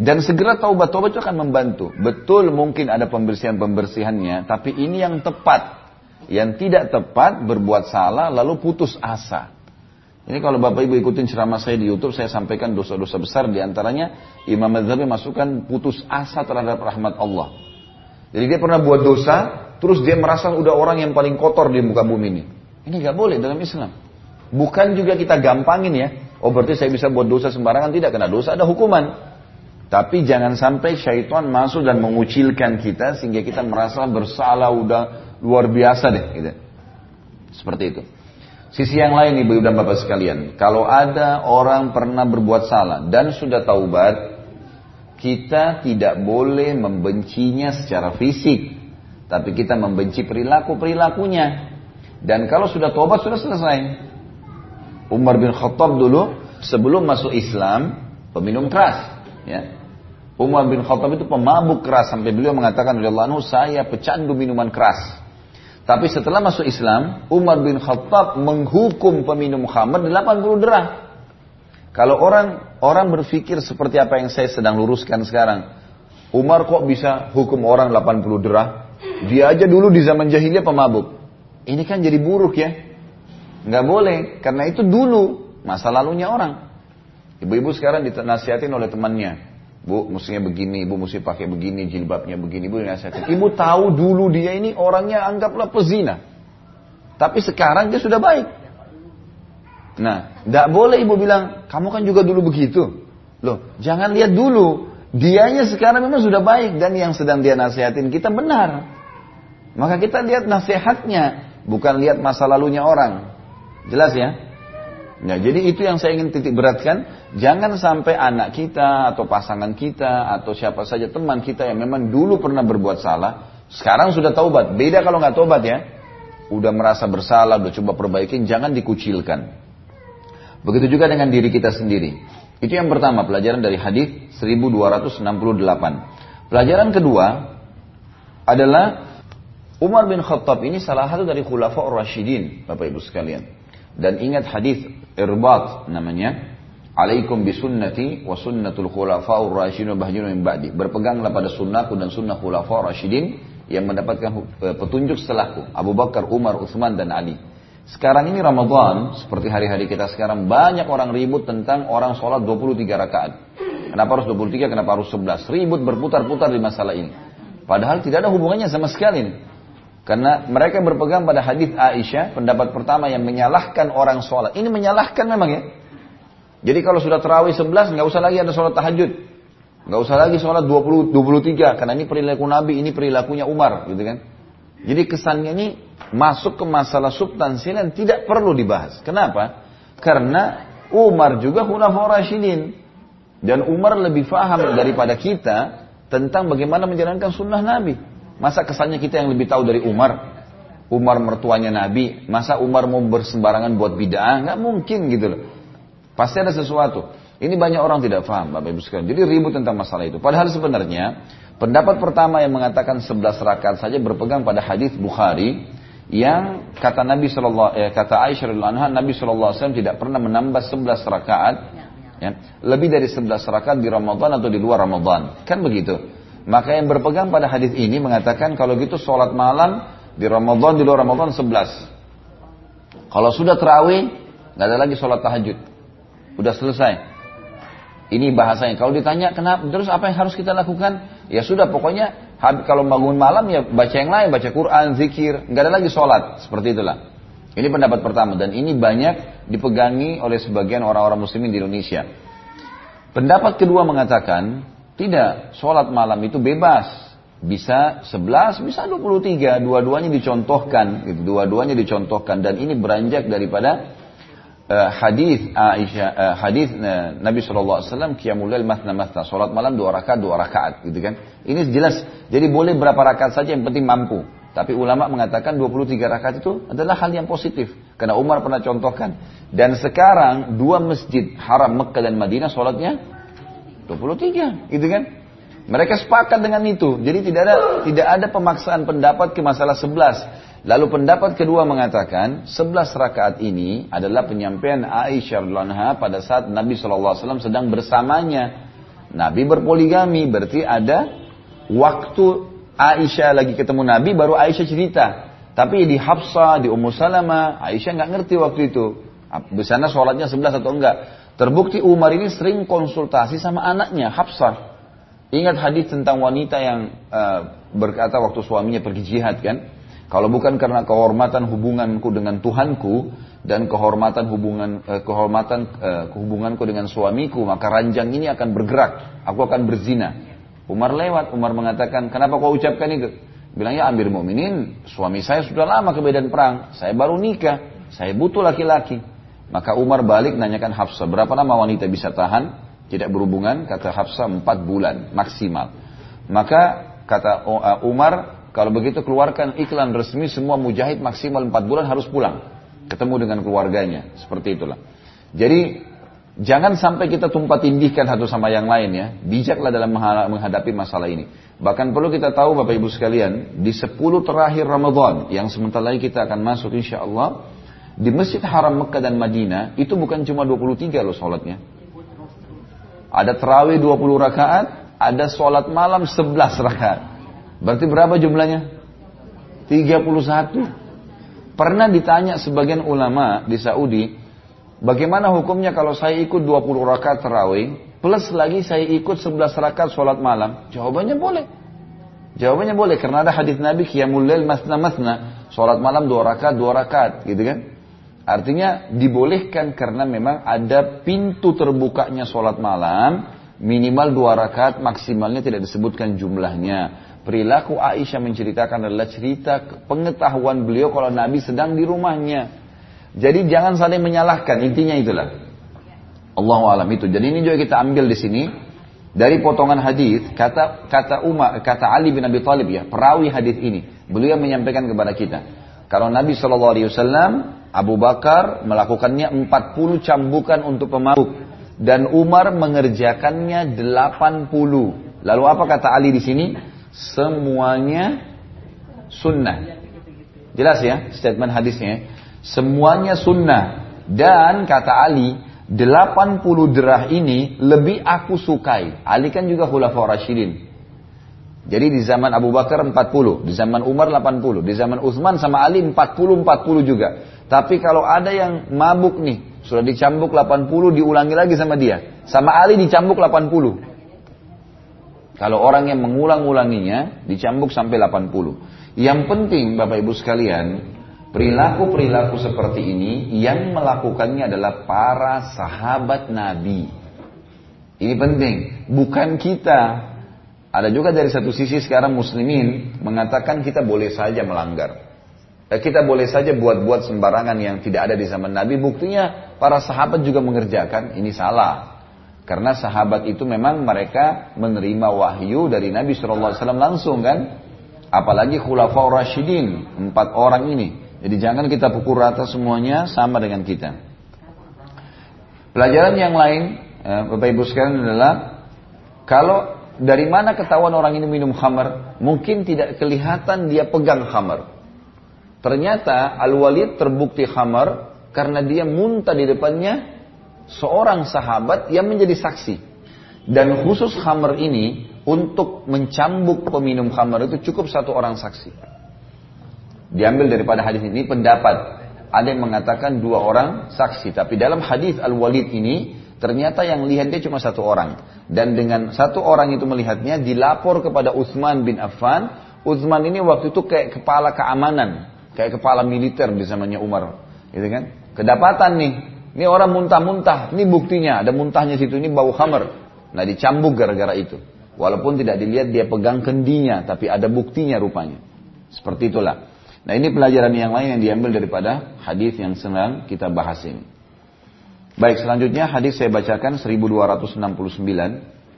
Dan segera taubat, taubat itu akan membantu. Betul mungkin ada pembersihan-pembersihannya, tapi ini yang tepat. Yang tidak tepat berbuat salah lalu putus asa. Ini kalau Bapak Ibu ikutin ceramah saya di Youtube, saya sampaikan dosa-dosa besar di antaranya Imam Madzhabi masukkan putus asa terhadap rahmat Allah. Jadi dia pernah buat dosa, terus dia merasa udah orang yang paling kotor di muka bumi ini. Ini gak boleh dalam Islam. Bukan juga kita gampangin ya. Oh berarti saya bisa buat dosa sembarangan, tidak kena dosa, ada hukuman. Tapi jangan sampai syaitan masuk dan mengucilkan kita sehingga kita merasa bersalah udah luar biasa deh gitu. Seperti itu. Sisi yang lain ibu dan bapak sekalian, kalau ada orang pernah berbuat salah dan sudah taubat, kita tidak boleh membencinya secara fisik, tapi kita membenci perilaku-perilakunya. Dan kalau sudah taubat sudah selesai. Umar bin Khattab dulu sebelum masuk Islam peminum keras, ya. Umar bin Khattab itu pemabuk keras sampai beliau mengatakan Allah anhu saya pecandu minuman keras. Tapi setelah masuk Islam, Umar bin Khattab menghukum peminum khamr 80 derah. Kalau orang orang berpikir seperti apa yang saya sedang luruskan sekarang, Umar kok bisa hukum orang 80 derah? Dia aja dulu di zaman jahiliyah pemabuk. Ini kan jadi buruk ya. Nggak boleh, karena itu dulu masa lalunya orang. Ibu-ibu sekarang dinasihatin oleh temannya. Bu, mestinya begini, ibu mesti pakai begini, jilbabnya begini, ibu nasihatin. Ibu tahu dulu dia ini orangnya anggaplah pezina. Tapi sekarang dia sudah baik. Nah, tidak boleh ibu bilang, kamu kan juga dulu begitu. Loh, jangan lihat dulu. Dianya sekarang memang sudah baik dan yang sedang dia nasihatin kita benar. Maka kita lihat nasihatnya, bukan lihat masa lalunya orang. Jelas ya? Nah, jadi itu yang saya ingin titik beratkan, jangan sampai anak kita atau pasangan kita atau siapa saja teman kita yang memang dulu pernah berbuat salah, sekarang sudah taubat. Beda kalau nggak taubat ya. Udah merasa bersalah, udah coba perbaikin, jangan dikucilkan. Begitu juga dengan diri kita sendiri. Itu yang pertama, pelajaran dari hadis 1268. Pelajaran kedua adalah Umar bin Khattab ini salah satu dari khulafa Rashidin, Bapak Ibu sekalian. Dan ingat hadis irbat namanya alaikum bisunnati wa sunnatul khulafaur rasyidin bahdina min ba'di berpeganglah pada sunnahku dan sunnah khulafaur rasyidin yang mendapatkan eh, petunjuk setelahku Abu Bakar, Umar, Utsman dan Ali Sekarang ini Ramadan, seperti hari-hari kita sekarang, banyak orang ribut tentang orang sholat 23 rakaat. Kenapa harus 23, kenapa harus 11? Ribut berputar-putar di masalah ini. Padahal tidak ada hubungannya sama sekali. Karena mereka berpegang pada hadis Aisyah, pendapat pertama yang menyalahkan orang sholat. Ini menyalahkan memang ya. Jadi kalau sudah terawih 11, nggak usah lagi ada sholat tahajud. Nggak usah lagi sholat 20, 23, karena ini perilaku Nabi, ini perilakunya Umar, gitu kan. Jadi kesannya ini masuk ke masalah substansial yang tidak perlu dibahas. Kenapa? Karena Umar juga khulafaur rasyidin. Dan Umar lebih faham daripada kita tentang bagaimana menjalankan sunnah Nabi. Masa kesannya kita yang lebih tahu dari Umar? Umar mertuanya Nabi, masa Umar mau bersembarangan buat bid'ah? Nggak mungkin gitu loh. Pasti ada sesuatu. Ini banyak orang tidak faham, Bapak Ibu sekalian. Jadi ribut tentang masalah itu. Padahal sebenarnya pendapat pertama yang mengatakan 11 rakaat saja berpegang pada hadis Bukhari yang kata Nabi Shallallahu eh, kata Aisyah Nabi Shallallahu alaihi wasallam tidak pernah menambah 11 rakaat ya, lebih dari 11 rakaat di Ramadan atau di luar Ramadan. Kan begitu. Maka yang berpegang pada hadis ini mengatakan kalau gitu sholat malam di Ramadan di luar Ramadan 11. Kalau sudah terawih nggak ada lagi sholat tahajud. Udah selesai. Ini bahasanya. Kalau ditanya kenapa, terus apa yang harus kita lakukan? Ya sudah, pokoknya kalau bangun malam ya baca yang lain, baca Quran, zikir, nggak ada lagi sholat. Seperti itulah. Ini pendapat pertama dan ini banyak dipegangi oleh sebagian orang-orang muslimin di Indonesia. Pendapat kedua mengatakan, tidak, sholat malam itu bebas. Bisa 11, bisa 23, dua-duanya dicontohkan, gitu. dua-duanya dicontohkan. Dan ini beranjak daripada uh, hadis Aisyah uh, hadis uh, Nabi SAW qiyamul lail masna masna. Salat malam dua rakaat dua rakaat gitu kan. Ini jelas. Jadi boleh berapa rakaat saja yang penting mampu. Tapi ulama mengatakan 23 rakaat itu adalah hal yang positif. Karena Umar pernah contohkan. Dan sekarang dua masjid haram Mekah dan Madinah salatnya 23 gitu kan mereka sepakat dengan itu jadi tidak ada tidak ada pemaksaan pendapat ke masalah 11 Lalu pendapat kedua mengatakan, 11 rakaat ini adalah penyampaian Aisyah radhiyallahu pada saat Nabi SAW sedang bersamanya. Nabi berpoligami, berarti ada waktu Aisyah lagi ketemu Nabi, baru Aisyah cerita. Tapi di Hafsah, di Ummu Salama, Aisyah nggak ngerti waktu itu. Di sana sholatnya 11 atau enggak. Terbukti Umar ini sering konsultasi sama anaknya, Hafsah. Ingat hadis tentang wanita yang uh, berkata waktu suaminya pergi jihad kan? Kalau bukan karena kehormatan hubunganku dengan Tuhanku dan kehormatan hubungan eh, kehormatan eh, hubunganku dengan suamiku, maka ranjang ini akan bergerak. Aku akan berzina. Umar lewat, Umar mengatakan, "Kenapa kau ucapkan itu?" Bilang, "Ya Amir Mukminin, suami saya sudah lama ke medan perang. Saya baru nikah. Saya butuh laki-laki." Maka Umar balik nanyakan Hafsah, "Berapa lama wanita bisa tahan tidak berhubungan?" Kata Hafsah, "Empat bulan maksimal." Maka kata eh, Umar, kalau begitu keluarkan iklan resmi semua mujahid maksimal 4 bulan harus pulang. Ketemu dengan keluarganya. Seperti itulah. Jadi jangan sampai kita tumpah tindihkan satu sama yang lain ya. Bijaklah dalam menghadapi masalah ini. Bahkan perlu kita tahu Bapak Ibu sekalian. Di 10 terakhir Ramadan yang sebentar lagi kita akan masuk insya Allah. Di Masjid Haram Mekah dan Madinah itu bukan cuma 23 loh sholatnya. Ada terawih 20 rakaat, ada sholat malam 11 rakaat. Berarti berapa jumlahnya? 31. Pernah ditanya sebagian ulama di Saudi, bagaimana hukumnya kalau saya ikut 20 rakaat terawih, plus lagi saya ikut 11 rakaat sholat malam? Jawabannya boleh. Jawabannya boleh, karena ada hadis Nabi, Qiyamul Lail masna masna, sholat malam 2 rakaat, 2 rakaat, gitu kan? Artinya dibolehkan karena memang ada pintu terbukanya sholat malam, minimal dua rakaat, maksimalnya tidak disebutkan jumlahnya. Perilaku Aisyah menceritakan adalah cerita pengetahuan beliau kalau Nabi sedang di rumahnya. Jadi jangan saling menyalahkan, intinya itulah. Allah alam itu. Jadi ini juga kita ambil di sini dari potongan hadis kata kata Umar kata Ali bin Abi Thalib ya perawi hadis ini beliau menyampaikan kepada kita kalau Nabi Shallallahu Alaihi Wasallam Abu Bakar melakukannya 40 cambukan untuk pemabuk dan Umar mengerjakannya 80 lalu apa kata Ali di sini semuanya sunnah. Jelas ya statement hadisnya. Semuanya sunnah. Dan kata Ali, 80 derah ini lebih aku sukai. Ali kan juga khulafaur rasyidin. Jadi di zaman Abu Bakar 40, di zaman Umar 80, di zaman Utsman sama Ali 40-40 juga. Tapi kalau ada yang mabuk nih, sudah dicambuk 80, diulangi lagi sama dia. Sama Ali dicambuk 80. Kalau orang yang mengulang-ulanginya, dicambuk sampai 80. Yang penting Bapak Ibu sekalian, perilaku-perilaku seperti ini yang melakukannya adalah para sahabat Nabi. Ini penting, bukan kita. Ada juga dari satu sisi sekarang muslimin mengatakan kita boleh saja melanggar. Eh, kita boleh saja buat-buat sembarangan yang tidak ada di zaman Nabi. Buktinya para sahabat juga mengerjakan. Ini salah. Karena sahabat itu memang mereka menerima wahyu dari Nabi SAW langsung kan. Apalagi khulafaur rasyidin. Empat orang ini. Jadi jangan kita pukul rata semuanya sama dengan kita. Pelajaran yang lain, eh, Bapak Ibu sekalian adalah kalau dari mana ketahuan orang ini minum khamar? Mungkin tidak kelihatan dia pegang khamar. Ternyata Al-Walid terbukti khamar karena dia muntah di depannya seorang sahabat yang menjadi saksi. Dan khusus khamar ini untuk mencambuk peminum khamar itu cukup satu orang saksi. Diambil daripada hadis ini pendapat. Ada yang mengatakan dua orang saksi. Tapi dalam hadis Al-Walid ini ternyata yang lihat dia cuma satu orang. Dan dengan satu orang itu melihatnya dilapor kepada Utsman bin Affan. Utsman ini waktu itu kayak kepala keamanan Kayak kepala militer di zamannya Umar. Gitu kan? Kedapatan nih. Ini orang muntah-muntah. Ini buktinya. Ada muntahnya situ. Ini bau hammer. Nah dicambuk gara-gara itu. Walaupun tidak dilihat dia pegang kendinya. Tapi ada buktinya rupanya. Seperti itulah. Nah ini pelajaran yang lain yang diambil daripada hadis yang senang kita bahas ini. Baik selanjutnya hadis saya bacakan 1269.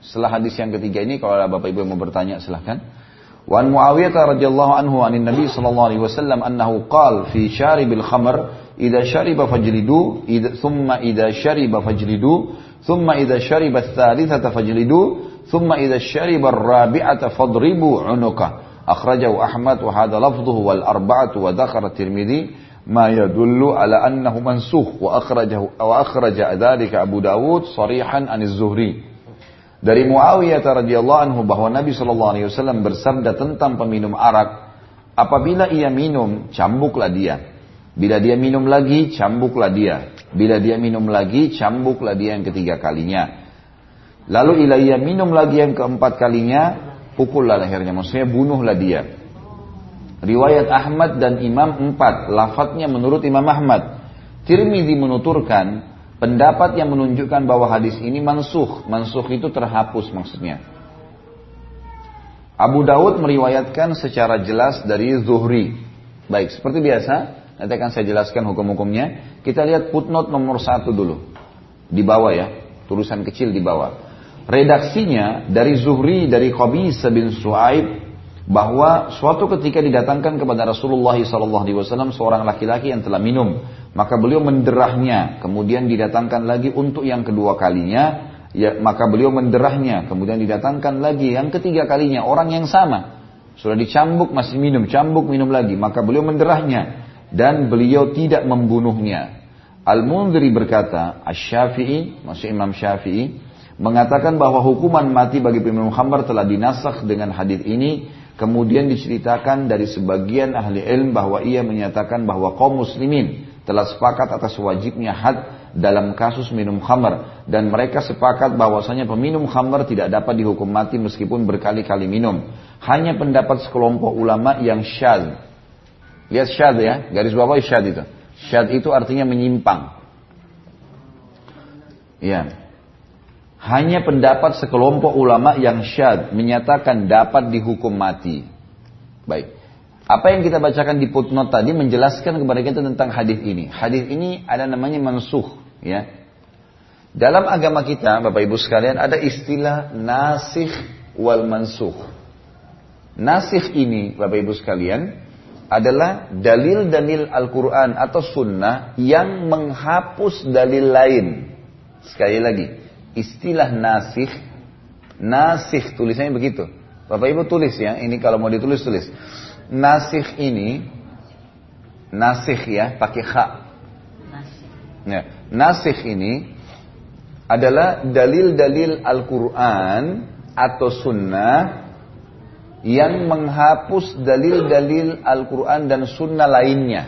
Setelah hadis yang ketiga ini kalau ada bapak ibu yang mau bertanya silahkan. وعن معاوية رضي الله عنه عن النبي صلى الله عليه وسلم أنه قال في شارب الخمر إذا شرب فاجلدوه ثم إذا شرب فاجلدوه ثم إذا شرب الثالثة فاجلدوه ثم إذا شرب الرابعة فاضربوا عنقه. أخرجه أحمد وهذا لفظه والأربعة وذكر الترمذي ما يدل على أنه منسوخ. وأخرجه وأخرج ذلك أبو داود صريحا عن الزهري. Dari Muawiyah radhiyallahu anhu bahwa Nabi Shallallahu alaihi wasallam bersabda tentang peminum arak, apabila ia minum, cambuklah dia. Bila dia minum lagi, cambuklah dia. Bila dia minum lagi, cambuklah dia yang ketiga kalinya. Lalu ila ia minum lagi yang keempat kalinya, pukullah lehernya. Maksudnya bunuhlah dia. Riwayat Ahmad dan Imam empat, lafadznya menurut Imam Ahmad. Tirmidzi menuturkan, pendapat yang menunjukkan bahwa hadis ini mansuh. Mansuh itu terhapus maksudnya. Abu Dawud meriwayatkan secara jelas dari Zuhri. Baik, seperti biasa, nanti akan saya jelaskan hukum-hukumnya. Kita lihat footnote nomor satu dulu. Di bawah ya, tulisan kecil di bawah. Redaksinya dari Zuhri, dari Qabis bin Su'aib, bahwa suatu ketika didatangkan kepada Rasulullah SAW seorang laki-laki yang telah minum maka beliau menderahnya, kemudian didatangkan lagi untuk yang kedua kalinya, ya, maka beliau menderahnya, kemudian didatangkan lagi yang ketiga kalinya, orang yang sama. Sudah dicambuk, masih minum, cambuk, minum lagi, maka beliau menderahnya. Dan beliau tidak membunuhnya. Al-Mundri berkata, Asy-Syafi'i, masih Imam Syafi'i, mengatakan bahwa hukuman mati bagi peminum khamar telah dinasakh dengan hadis ini Kemudian diceritakan dari sebagian ahli ilm bahwa ia menyatakan bahwa kaum muslimin telah sepakat atas wajibnya had dalam kasus minum khamar dan mereka sepakat bahwasanya peminum khamar tidak dapat dihukum mati meskipun berkali-kali minum. Hanya pendapat sekelompok ulama yang syad. Lihat syad ya, garis bawah syad itu. Syad itu artinya menyimpang. Ya. Hanya pendapat sekelompok ulama yang syad menyatakan dapat dihukum mati. Baik. Apa yang kita bacakan di footnote tadi menjelaskan kepada kita tentang hadis ini. Hadis ini ada namanya mansuh, ya. Dalam agama kita, Bapak Ibu sekalian, ada istilah nasih wal mansuh. Nasih ini, Bapak Ibu sekalian, adalah dalil-dalil Al-Quran atau Sunnah yang menghapus dalil lain. Sekali lagi, istilah nasih, nasih tulisannya begitu. Bapak Ibu tulis ya, ini kalau mau ditulis tulis nasih ini nasih ya pakai hak. Ya, nasih ini adalah dalil-dalil Al-Quran atau Sunnah yang menghapus dalil-dalil Al-Quran dan Sunnah lainnya.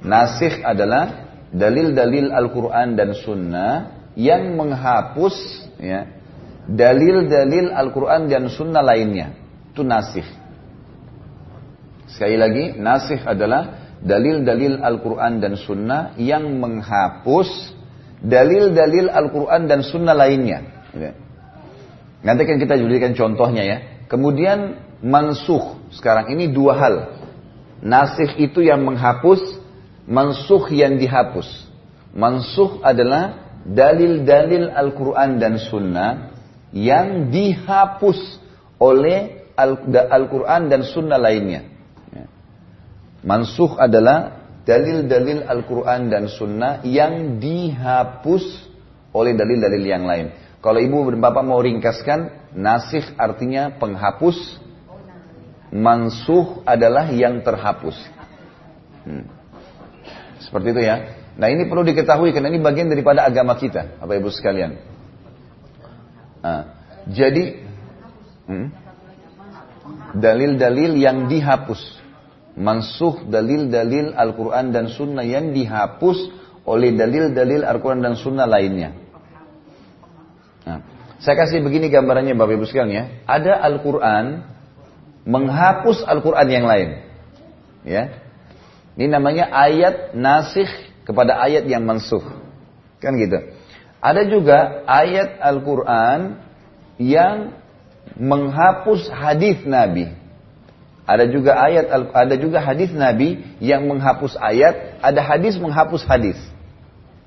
Nasikh adalah dalil-dalil Al-Quran dan Sunnah yang menghapus ya, dalil-dalil Al-Quran dan Sunnah lainnya. Itu nasikh. Sekali lagi, nasikh adalah dalil-dalil Al-Quran dan Sunnah yang menghapus dalil-dalil Al-Quran dan Sunnah lainnya. Ya. Nanti kan kita jadikan contohnya ya. Kemudian mansuh. Sekarang ini dua hal. Nasih itu yang menghapus, mansuh yang dihapus. Mansuh adalah dalil-dalil Al-Quran dan Sunnah yang dihapus oleh Al-Quran dan Sunnah lainnya. Mansuh adalah dalil-dalil Al-Quran dan Sunnah yang dihapus oleh dalil-dalil yang lain. Kalau ibu dan bapak mau ringkaskan, nasih artinya penghapus, mansuh adalah yang terhapus. Hmm. Seperti itu ya. Nah ini perlu diketahui karena ini bagian daripada agama kita, Bapak Ibu sekalian. Nah, jadi hmm, dalil-dalil yang dihapus, mansuh dalil-dalil Al-Quran dan Sunnah yang dihapus oleh dalil-dalil Al-Quran dan Sunnah lainnya. Nah, saya kasih begini gambarannya Bapak Ibu sekalian ya. Ada Al-Quran menghapus Al-Quran yang lain. Ya. Ini namanya ayat nasih kepada ayat yang mansuh. Kan gitu. Ada juga ayat Al-Quran yang menghapus hadis Nabi. Ada juga ayat ada juga hadis Nabi yang menghapus ayat, ada hadis menghapus hadis.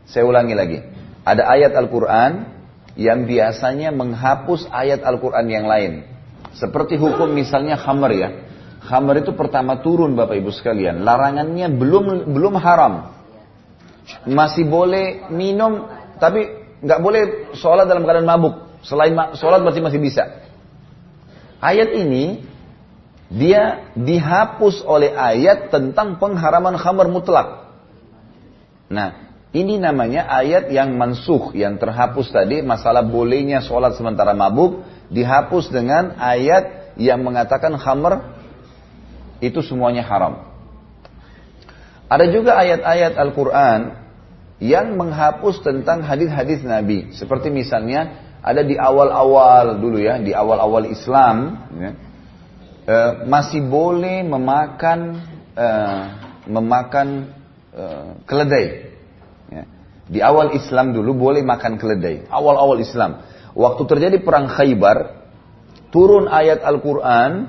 Saya ulangi lagi. Ada ayat Al-Quran yang biasanya menghapus ayat Al-Quran yang lain. Seperti hukum misalnya khamr ya. Khamr itu pertama turun Bapak Ibu sekalian. Larangannya belum belum haram. Masih boleh minum tapi nggak boleh sholat dalam keadaan mabuk. Selain sholat masih masih bisa. Ayat ini dia dihapus oleh ayat tentang pengharaman khamr mutlak. Nah, ini namanya ayat yang mansuh, yang terhapus tadi, masalah bolehnya sholat sementara mabuk, dihapus dengan ayat yang mengatakan khamr itu semuanya haram. Ada juga ayat-ayat Al-Quran yang menghapus tentang hadis-hadis Nabi. Seperti misalnya ada di awal-awal dulu ya, di awal-awal Islam, ya, e, masih boleh memakan e, memakan e, keledai. Di awal Islam dulu boleh makan keledai. Awal-awal Islam. Waktu terjadi perang Khaybar, turun ayat Al-Quran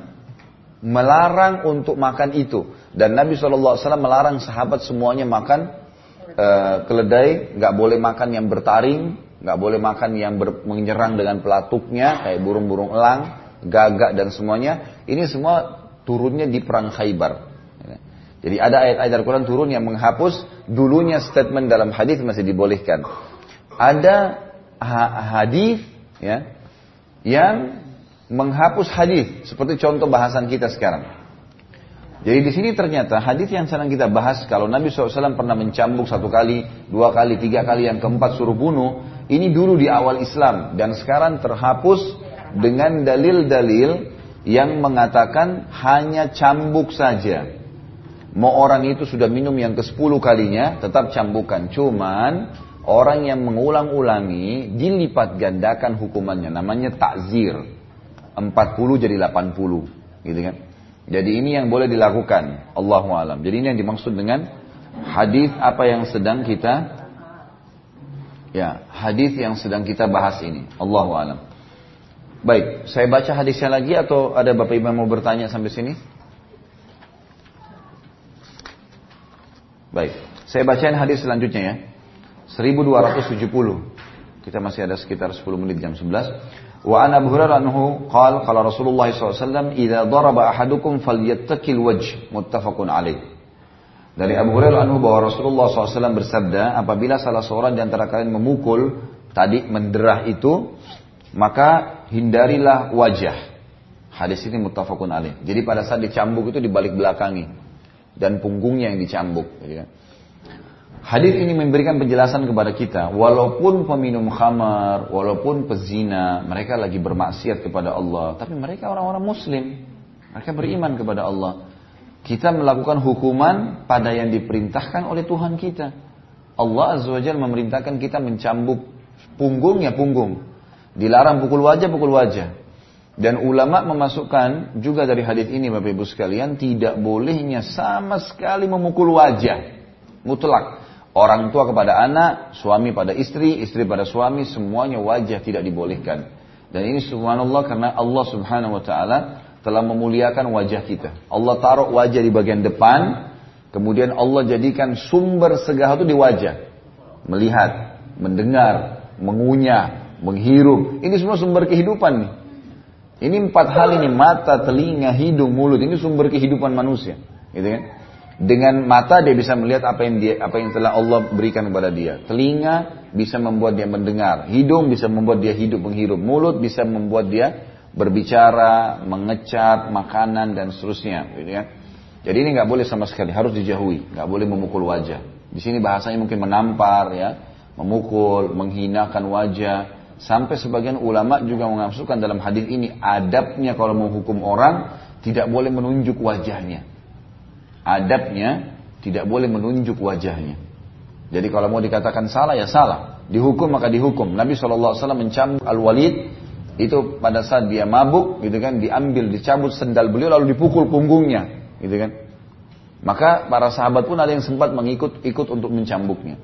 melarang untuk makan itu. Dan Nabi SAW melarang sahabat semuanya makan uh, keledai, nggak boleh makan yang bertaring, nggak boleh makan yang menyerang dengan pelatuknya, kayak burung-burung elang, gagak dan semuanya. Ini semua turunnya di perang Khaybar. Jadi ada ayat-ayat Al-Quran turun yang menghapus dulunya statement dalam hadis masih dibolehkan. Ada hadis ya yang menghapus hadis seperti contoh bahasan kita sekarang. Jadi di sini ternyata hadis yang sedang kita bahas kalau Nabi SAW pernah mencambuk satu kali, dua kali, tiga kali, yang keempat suruh bunuh, ini dulu di awal Islam dan sekarang terhapus dengan dalil-dalil yang mengatakan hanya cambuk saja. Mau orang itu sudah minum yang ke-10 kalinya, tetap cambukan. Cuman orang yang mengulang-ulangi dilipat gandakan hukumannya. Namanya takzir. 40 jadi 80. Gitu kan. Jadi ini yang boleh dilakukan. Allahu alam. Jadi ini yang dimaksud dengan hadis apa yang sedang kita ya, hadis yang sedang kita bahas ini. Allahu alam. Baik, saya baca hadisnya lagi atau ada Bapak Ibu yang mau bertanya sampai sini? Baik, saya bacain hadis selanjutnya ya. 1270. Kita masih ada sekitar 10 menit jam 11. Wa ana Abu Hurairah anhu qala qala Rasulullah SAW idza daraba ahadukum falyattaqil wajh muttafaqun alaih. Dari Abu Hurairah anhu bahwa Rasulullah SAW bersabda, apabila salah seorang di antara kalian memukul tadi menderah itu, maka hindarilah wajah. Hadis ini muttafaqun alaih. Jadi pada saat dicambuk itu dibalik belakangi dan punggungnya yang dicambuk. Gitu kan. Hadis ini memberikan penjelasan kepada kita, walaupun peminum khamar, walaupun pezina, mereka lagi bermaksiat kepada Allah, tapi mereka orang-orang muslim. Mereka beriman kepada Allah. Kita melakukan hukuman pada yang diperintahkan oleh Tuhan kita. Allah Azza wa memerintahkan kita mencambuk punggung ya punggung. Dilarang pukul wajah, pukul wajah. Dan ulama memasukkan juga dari hadis ini Bapak Ibu sekalian tidak bolehnya sama sekali memukul wajah. Mutlak. Orang tua kepada anak, suami pada istri, istri pada suami, semuanya wajah tidak dibolehkan. Dan ini subhanallah karena Allah subhanahu wa ta'ala telah memuliakan wajah kita. Allah taruh wajah di bagian depan, kemudian Allah jadikan sumber segala itu di wajah. Melihat, mendengar, mengunyah, menghirup. Ini semua sumber kehidupan nih. Ini empat hal ini mata, telinga, hidung, mulut. Ini sumber kehidupan manusia, gitu kan? Dengan mata dia bisa melihat apa yang dia apa yang telah Allah berikan kepada dia. Telinga bisa membuat dia mendengar, hidung bisa membuat dia hidup menghirup, mulut bisa membuat dia berbicara, mengecat makanan dan seterusnya, gitu ya. Jadi ini nggak boleh sama sekali, harus dijauhi, nggak boleh memukul wajah. Di sini bahasanya mungkin menampar ya, memukul, menghinakan wajah, Sampai sebagian ulama juga mengasukkan dalam hadis ini adabnya kalau menghukum orang tidak boleh menunjuk wajahnya. Adabnya tidak boleh menunjuk wajahnya. Jadi kalau mau dikatakan salah ya salah. Dihukum maka dihukum. Nabi SAW mencambuk Al-Walid itu pada saat dia mabuk gitu kan diambil dicabut sendal beliau lalu dipukul punggungnya gitu kan. Maka para sahabat pun ada yang sempat mengikut ikut untuk mencambuknya.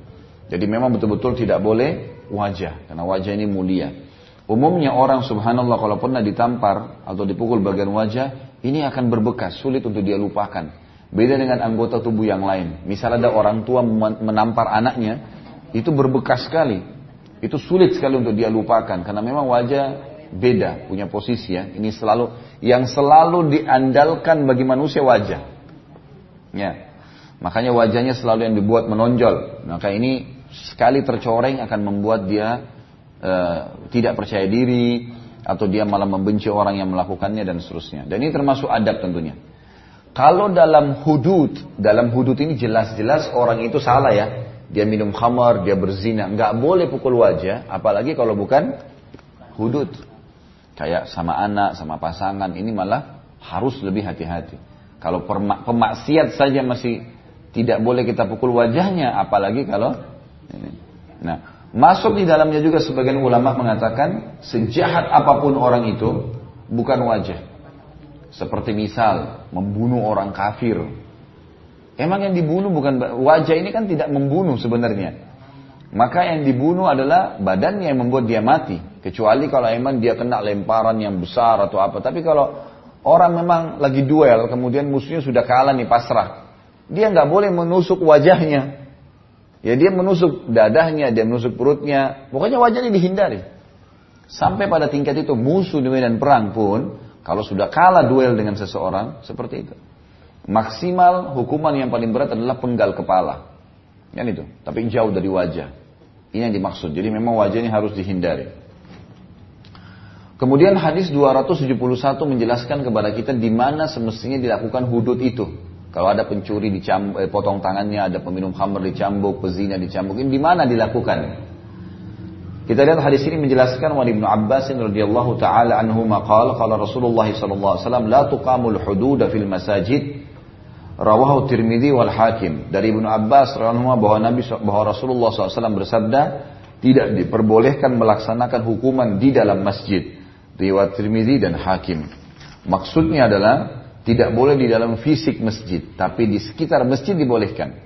Jadi memang betul-betul tidak boleh wajah, karena wajah ini mulia. Umumnya orang subhanallah kalau pernah ditampar atau dipukul bagian wajah, ini akan berbekas, sulit untuk dia lupakan. Beda dengan anggota tubuh yang lain. Misal ada orang tua menampar anaknya, itu berbekas sekali. Itu sulit sekali untuk dia lupakan, karena memang wajah beda, punya posisi ya. Ini selalu, yang selalu diandalkan bagi manusia wajah. Ya, Makanya wajahnya selalu yang dibuat menonjol. Maka ini sekali tercoreng akan membuat dia uh, tidak percaya diri atau dia malah membenci orang yang melakukannya dan seterusnya. Dan ini termasuk adab tentunya. Kalau dalam hudud, dalam hudud ini jelas-jelas orang itu salah ya. Dia minum khamar, dia berzina, nggak boleh pukul wajah, apalagi kalau bukan hudud. Kayak sama anak, sama pasangan, ini malah harus lebih hati-hati. Kalau pemaksiat saja masih tidak boleh kita pukul wajahnya, apalagi kalau. Nah, masuk di dalamnya juga sebagian ulama mengatakan sejahat apa pun orang itu bukan wajah. Seperti misal membunuh orang kafir. Emang yang dibunuh bukan wajah ini kan tidak membunuh sebenarnya. Maka yang dibunuh adalah badannya yang membuat dia mati. Kecuali kalau emang dia kena lemparan yang besar atau apa. Tapi kalau orang memang lagi duel, kemudian musuhnya sudah kalah nih pasrah. Dia nggak boleh menusuk wajahnya. Ya dia menusuk dadahnya, dia menusuk perutnya. Pokoknya wajahnya dihindari. Sampai pada tingkat itu musuh di medan perang pun, kalau sudah kalah duel dengan seseorang, seperti itu. Maksimal hukuman yang paling berat adalah penggal kepala. Kan itu. Tapi jauh dari wajah. Ini yang dimaksud. Jadi memang wajah ini harus dihindari. Kemudian hadis 271 menjelaskan kepada kita di mana semestinya dilakukan hudud itu. Kalau ada pencuri dicambuk, eh, potong tangannya, ada peminum khamr dicambuk, pezina dicambuk, ini di mana dilakukan? Kita lihat hadis ini menjelaskan wa Ibnu Abbas radhiyallahu taala anhu maqal qala Rasulullah sallallahu alaihi wasallam la tuqamul hudud fil masajid rawahu Tirmidzi wal Hakim. Dari Ibnu Abbas radhiyallahu bahwa Nabi bahwa Rasulullah SAW bersabda tidak diperbolehkan melaksanakan hukuman di dalam masjid. Riwayat Tirmidzi dan Hakim. Maksudnya adalah tidak boleh di dalam fisik masjid, tapi di sekitar masjid dibolehkan.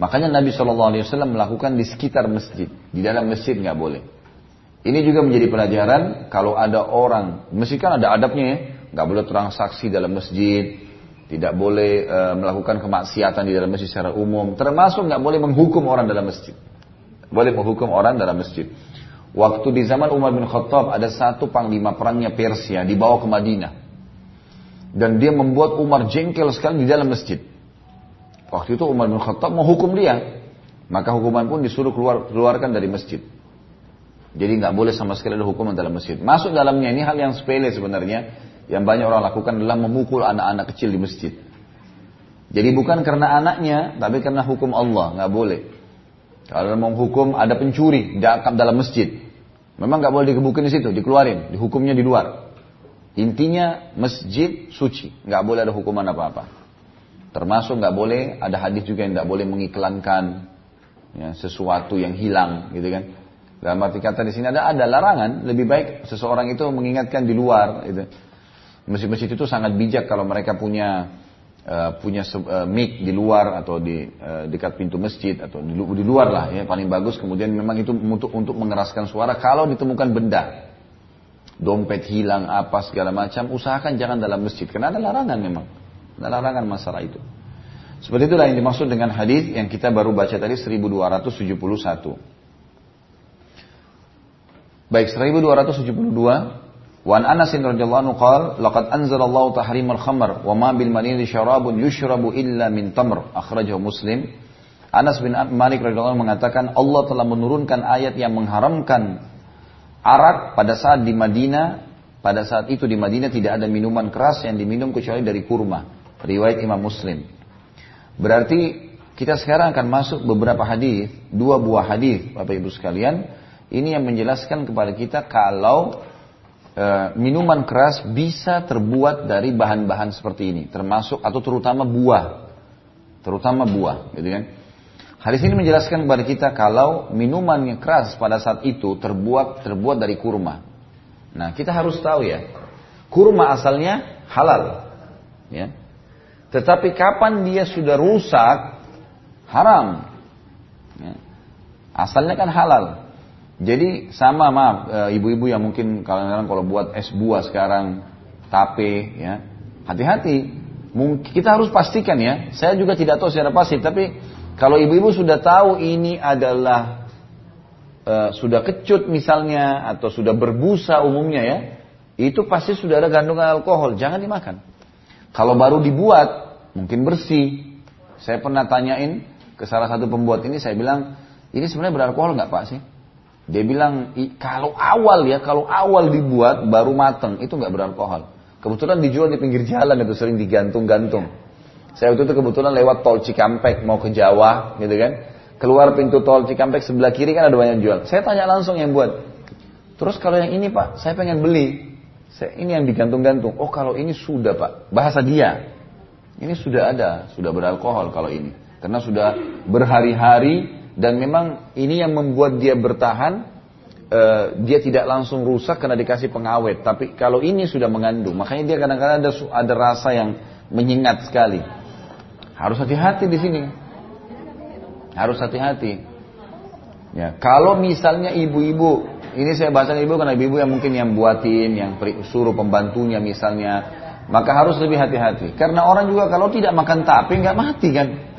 Makanya Nabi SAW melakukan di sekitar masjid, di dalam masjid nggak boleh. Ini juga menjadi pelajaran kalau ada orang, mesti kan ada adabnya ya, nggak boleh transaksi dalam masjid, tidak boleh e, melakukan kemaksiatan di dalam masjid secara umum, termasuk nggak boleh menghukum orang dalam masjid. Boleh menghukum orang dalam masjid. Waktu di zaman Umar bin Khattab ada satu panglima perangnya Persia dibawa ke Madinah dan dia membuat Umar jengkel sekali di dalam masjid. Waktu itu Umar bin Khattab menghukum dia, maka hukuman pun disuruh keluar keluarkan dari masjid. Jadi nggak boleh sama sekali ada hukuman dalam masjid. Masuk dalamnya ini hal yang sepele sebenarnya. Yang banyak orang lakukan adalah memukul anak-anak kecil di masjid. Jadi bukan karena anaknya, tapi karena hukum Allah, nggak boleh. Kalau mau hukum ada pencuri dalam masjid, memang nggak boleh dikebukin di situ, dikeluarin, dihukumnya di luar. Intinya masjid suci, nggak boleh ada hukuman apa-apa. Termasuk nggak boleh ada hadis juga yang nggak boleh mengiklankan ya, sesuatu yang hilang, gitu kan? Dalam arti kata di sini ada ada larangan. Lebih baik seseorang itu mengingatkan di luar. Gitu. Masjid-masjid itu sangat bijak kalau mereka punya uh, punya uh, mic di luar atau di uh, dekat pintu masjid atau di, di luar lah ya paling bagus. Kemudian memang itu untuk untuk mengeraskan suara kalau ditemukan benda dompet hilang apa segala macam usahakan jangan dalam masjid. Karena ada larangan memang. Ada larangan masalah itu. Seperti itulah yang dimaksud dengan hadis yang kita baru baca tadi 1271 baik 1272 Wan Anas radhiyallahu anhu qala laqad anzalallahu tahrimal khamr wa ma bil manini syarabun yushrabu illa min tamr akhrajahu Muslim. Anas bin Malik radhiyallahu mengatakan Allah telah menurunkan ayat yang mengharamkan arak pada saat di Madinah pada saat itu di Madinah tidak ada minuman keras yang diminum kecuali dari kurma. Riwayat Imam Muslim. Berarti kita sekarang akan masuk beberapa hadis dua buah hadis Bapak Ibu sekalian. Ini yang menjelaskan kepada kita kalau e, minuman keras bisa terbuat dari bahan-bahan seperti ini, termasuk atau terutama buah, terutama buah, gitu kan? Hadis ini menjelaskan kepada kita kalau minuman yang keras pada saat itu terbuat terbuat dari kurma. Nah, kita harus tahu ya, kurma asalnya halal, ya. Tetapi kapan dia sudah rusak, haram. Ya. Asalnya kan halal. Jadi sama maaf e, ibu-ibu yang mungkin kadang-kadang kalau buat es buah sekarang tape ya hati-hati. Kita harus pastikan ya. Saya juga tidak tahu secara pasti tapi kalau ibu-ibu sudah tahu ini adalah e, sudah kecut misalnya atau sudah berbusa umumnya ya, itu pasti sudah ada kandungan alkohol, jangan dimakan. Kalau baru dibuat mungkin bersih. Saya pernah tanyain ke salah satu pembuat ini, saya bilang ini sebenarnya beralkohol nggak pak sih? Dia bilang kalau awal ya, kalau awal dibuat baru mateng itu nggak beralkohol. Kebetulan dijual di pinggir jalan itu sering digantung-gantung. Saya waktu itu kebetulan lewat tol Cikampek mau ke Jawa gitu kan. Keluar pintu tol Cikampek sebelah kiri kan ada banyak jual. Saya tanya langsung yang buat. Terus kalau yang ini pak, saya pengen beli. Saya, ini yang digantung-gantung. Oh kalau ini sudah pak, bahasa dia. Ini sudah ada, sudah beralkohol kalau ini. Karena sudah berhari-hari dan memang ini yang membuat dia bertahan uh, dia tidak langsung rusak karena dikasih pengawet tapi kalau ini sudah mengandung makanya dia kadang-kadang ada ada rasa yang menyengat sekali harus hati-hati di sini harus hati-hati ya kalau misalnya ibu-ibu ini saya bahas ibu karena ibu-ibu yang mungkin yang buatin yang suruh pembantunya misalnya maka harus lebih hati-hati karena orang juga kalau tidak makan tape nggak mati kan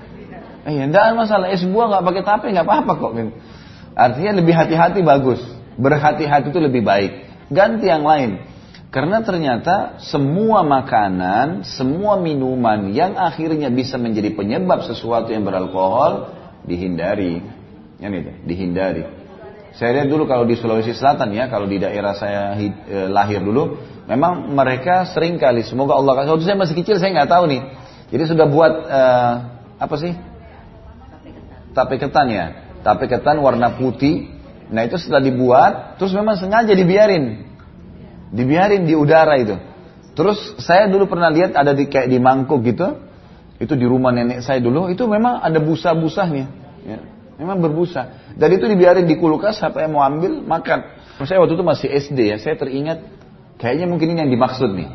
Iya, tidak ada masalah. Es buah nggak pakai tape nggak apa-apa kok. Artinya lebih hati-hati bagus. Berhati-hati itu lebih baik. Ganti yang lain. Karena ternyata semua makanan, semua minuman yang akhirnya bisa menjadi penyebab sesuatu yang beralkohol dihindari. Yang itu, dihindari. Saya lihat dulu kalau di Sulawesi Selatan ya, kalau di daerah saya eh, lahir dulu, memang mereka sering kali, semoga Allah kasih. Waktu saya masih kecil saya nggak tahu nih. Jadi sudah buat uh, apa sih tape ketan ya. Tape ketan warna putih. Nah itu setelah dibuat, terus memang sengaja dibiarin. Dibiarin di udara itu. Terus saya dulu pernah lihat ada di kayak di mangkuk gitu. Itu di rumah nenek saya dulu, itu memang ada busa-busanya. Ya. Memang berbusa. Dan itu dibiarin di kulkas sampai mau ambil, makan. Saya waktu itu masih SD ya, saya teringat kayaknya mungkin ini yang dimaksud nih.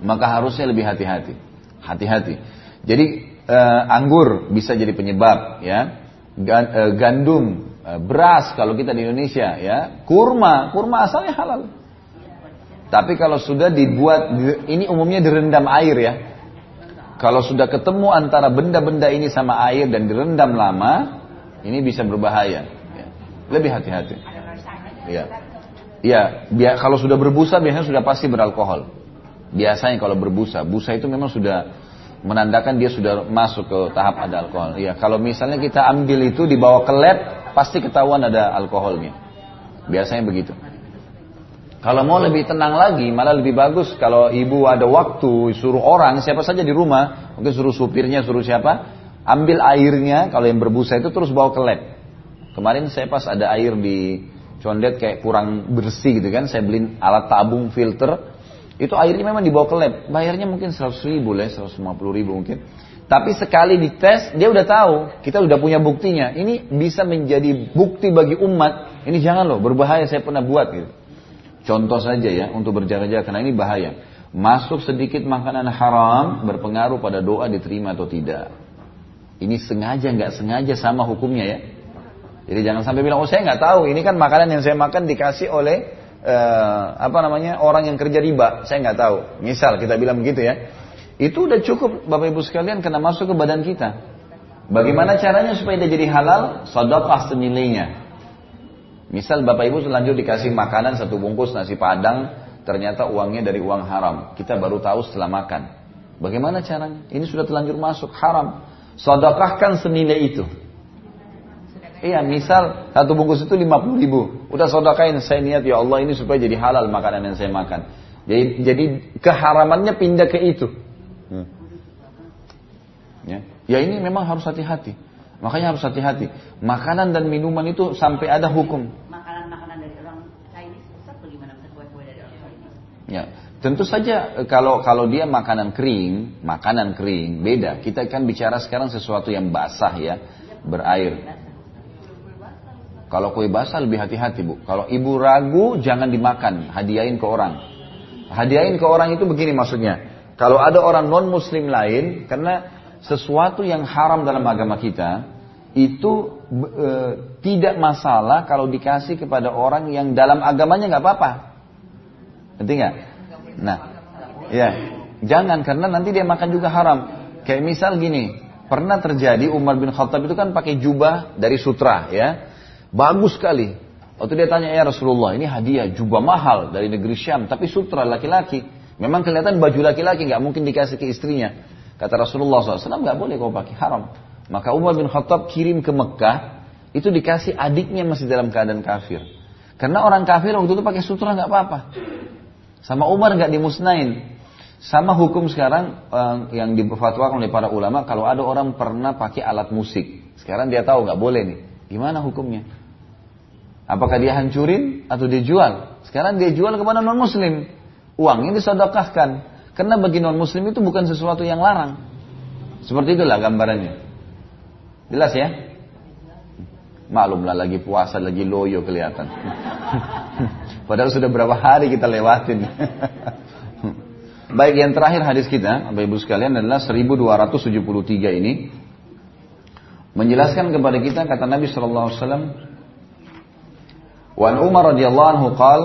Maka harusnya lebih hati-hati. Hati-hati. Jadi uh, anggur bisa jadi penyebab ya eh, gandum uh, beras kalau kita di Indonesia ya kurma kurma asalnya halal tapi kalau sudah dibuat ini umumnya direndam air ya kalau sudah ketemu antara benda-benda ini sama air dan direndam lama ini bisa berbahaya ya. lebih hati-hati ya ya biar kalau sudah berbusa biasanya sudah pasti beralkohol biasanya kalau berbusa busa itu memang sudah menandakan dia sudah masuk ke tahap ada alkohol. Ya, kalau misalnya kita ambil itu dibawa ke lab, pasti ketahuan ada alkoholnya. Biasanya begitu. Kalau mau lebih tenang lagi, malah lebih bagus kalau ibu ada waktu suruh orang siapa saja di rumah, mungkin suruh supirnya, suruh siapa, ambil airnya kalau yang berbusa itu terus bawa ke lab. Kemarin saya pas ada air di condet kayak kurang bersih gitu kan, saya beli alat tabung filter, itu airnya memang dibawa ke lab. Bayarnya mungkin 100 ribu lah, 150 ribu mungkin. Tapi sekali dites, dia udah tahu, kita udah punya buktinya. Ini bisa menjadi bukti bagi umat. Ini jangan loh, berbahaya saya pernah buat gitu. Contoh saja ya, untuk berjaga-jaga, karena ini bahaya. Masuk sedikit makanan haram berpengaruh pada doa diterima atau tidak. Ini sengaja nggak sengaja sama hukumnya ya. Jadi jangan sampai bilang, oh saya nggak tahu, ini kan makanan yang saya makan dikasih oleh uh, apa namanya orang yang kerja riba, saya nggak tahu. Misal kita bilang begitu ya, itu udah cukup Bapak Ibu sekalian kena masuk ke badan kita. Bagaimana caranya supaya dia jadi halal? Sedekah senilainya. Misal Bapak Ibu selanjut dikasih makanan satu bungkus nasi padang, ternyata uangnya dari uang haram. Kita baru tahu setelah makan. Bagaimana caranya? Ini sudah terlanjur masuk haram. Sedekahkan senilai itu. Iya, misal satu bungkus itu 50 ribu. Udah sodakain, saya niat ya Allah ini supaya jadi halal makanan yang saya makan. Jadi, jadi keharamannya pindah ke itu. Hmm. Ya. ya ini memang harus hati-hati. Makanya harus hati-hati. Makanan dan minuman itu sampai ada hukum. Makanan-makanan dari orang Chinese atau gimana? Kue-kue dari orang Chinese? Ya, tentu saja e, kalau kalau dia makanan kering, makanan kering beda. Kita kan bicara sekarang sesuatu yang basah ya, berair. Kalau kue basah lebih hati-hati bu. Kalau ibu ragu jangan dimakan, hadiahin ke orang. Hadiahin ke orang itu begini maksudnya. Kalau ada orang non muslim lain, karena sesuatu yang haram dalam agama kita, itu e, tidak masalah kalau dikasih kepada orang yang dalam agamanya nggak apa-apa. Ngerti nggak? Nah, ya, jangan karena nanti dia makan juga haram. Kayak misal gini, pernah terjadi Umar bin Khattab itu kan pakai jubah dari sutra, ya, bagus sekali. Waktu dia tanya ya Rasulullah, ini hadiah jubah mahal dari negeri Syam, tapi sutra laki-laki. Memang kelihatan baju laki-laki nggak mungkin dikasih ke istrinya. Kata Rasulullah SAW, nggak boleh kau pakai, haram. Maka Umar bin Khattab kirim ke Mekah, itu dikasih adiknya masih dalam keadaan kafir. Karena orang kafir waktu itu pakai sutra nggak apa-apa. Sama Umar nggak dimusnahin. Sama hukum sekarang eh, yang difatwakan oleh para ulama, kalau ada orang pernah pakai alat musik, sekarang dia tahu nggak boleh nih. Gimana hukumnya? Apakah dia hancurin atau dia jual? Sekarang dia jual kepada non muslim uangnya disedekahkan. Karena bagi non muslim itu bukan sesuatu yang larang. Seperti itulah gambarannya. Jelas ya? Maklumlah lagi puasa, lagi loyo kelihatan. Padahal sudah berapa hari kita lewatin. Baik yang terakhir hadis kita, Bapak Ibu sekalian adalah 1273 ini menjelaskan kepada kita kata Nabi SAW. Wan Umar radhiyallahu anhu qal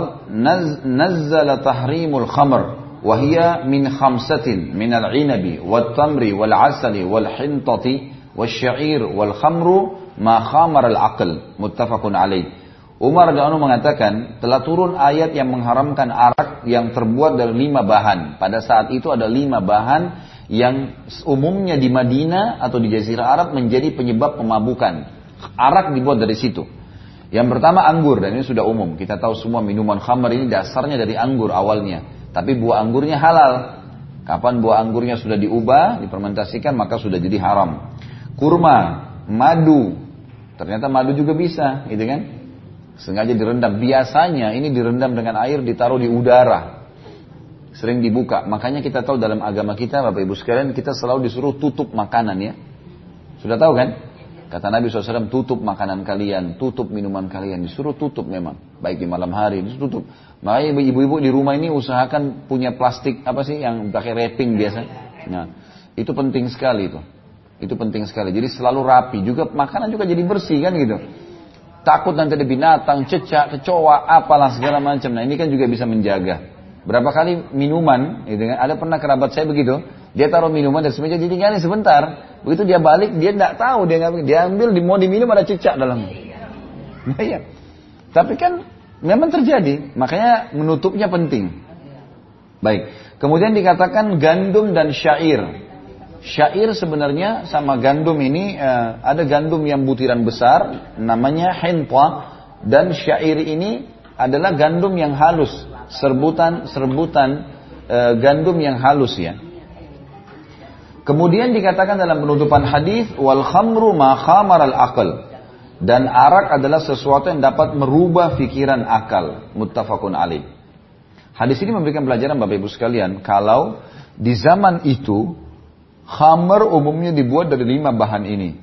nazzala tahrimul khamr وهي من خمسة من العنب والتمر والعسل والحنطة والشعير والخمر ما خامر العقل متفق عليه Umar radhiyallahu mengatakan telah turun ayat yang mengharamkan arak yang terbuat dari lima bahan. Pada saat itu ada lima bahan yang umumnya di Madinah atau di Jazirah Arab menjadi penyebab pemabukan. Arak dibuat dari situ. Yang pertama anggur dan ini sudah umum. Kita tahu semua minuman khamar ini dasarnya dari anggur awalnya. Tapi buah anggurnya halal. Kapan buah anggurnya sudah diubah, dipermentasikan maka sudah jadi haram. Kurma, madu. Ternyata madu juga bisa, gitu kan? Sengaja direndam. Biasanya ini direndam dengan air ditaruh di udara. Sering dibuka. Makanya kita tahu dalam agama kita, Bapak Ibu sekalian, kita selalu disuruh tutup makanan ya. Sudah tahu kan? Kata Nabi SAW, tutup makanan kalian, tutup minuman kalian. Disuruh tutup memang. Baik di malam hari, ditutup. Makanya ibu-ibu di rumah ini usahakan punya plastik, apa sih, yang pakai wrapping biasa. Nah, itu penting sekali itu. Itu penting sekali. Jadi selalu rapi. Juga makanan juga jadi bersih kan gitu. Takut nanti ada binatang, cecak, kecoa, apalah segala macam. Nah ini kan juga bisa menjaga. Berapa kali minuman, gitu kan? ada pernah kerabat saya begitu, dia taruh minuman dari meja ditinggalin sebentar. Begitu dia balik, dia tidak tahu dia nggak dia ambil mau diminum ada cicak dalamnya. Nah, iya. Tapi kan memang terjadi, makanya menutupnya penting. Baik. Kemudian dikatakan gandum dan syair. Syair sebenarnya sama gandum ini uh, ada gandum yang butiran besar namanya henpa dan syair ini adalah gandum yang halus, serbutan serbutan uh, gandum yang halus ya. Kemudian dikatakan dalam penutupan hadis wal khamru ma khamar al akal dan arak adalah sesuatu yang dapat merubah pikiran akal. Muttafaqun alaih. Hadis ini memberikan pelajaran Bapak Ibu sekalian kalau di zaman itu Khamr umumnya dibuat dari lima bahan ini.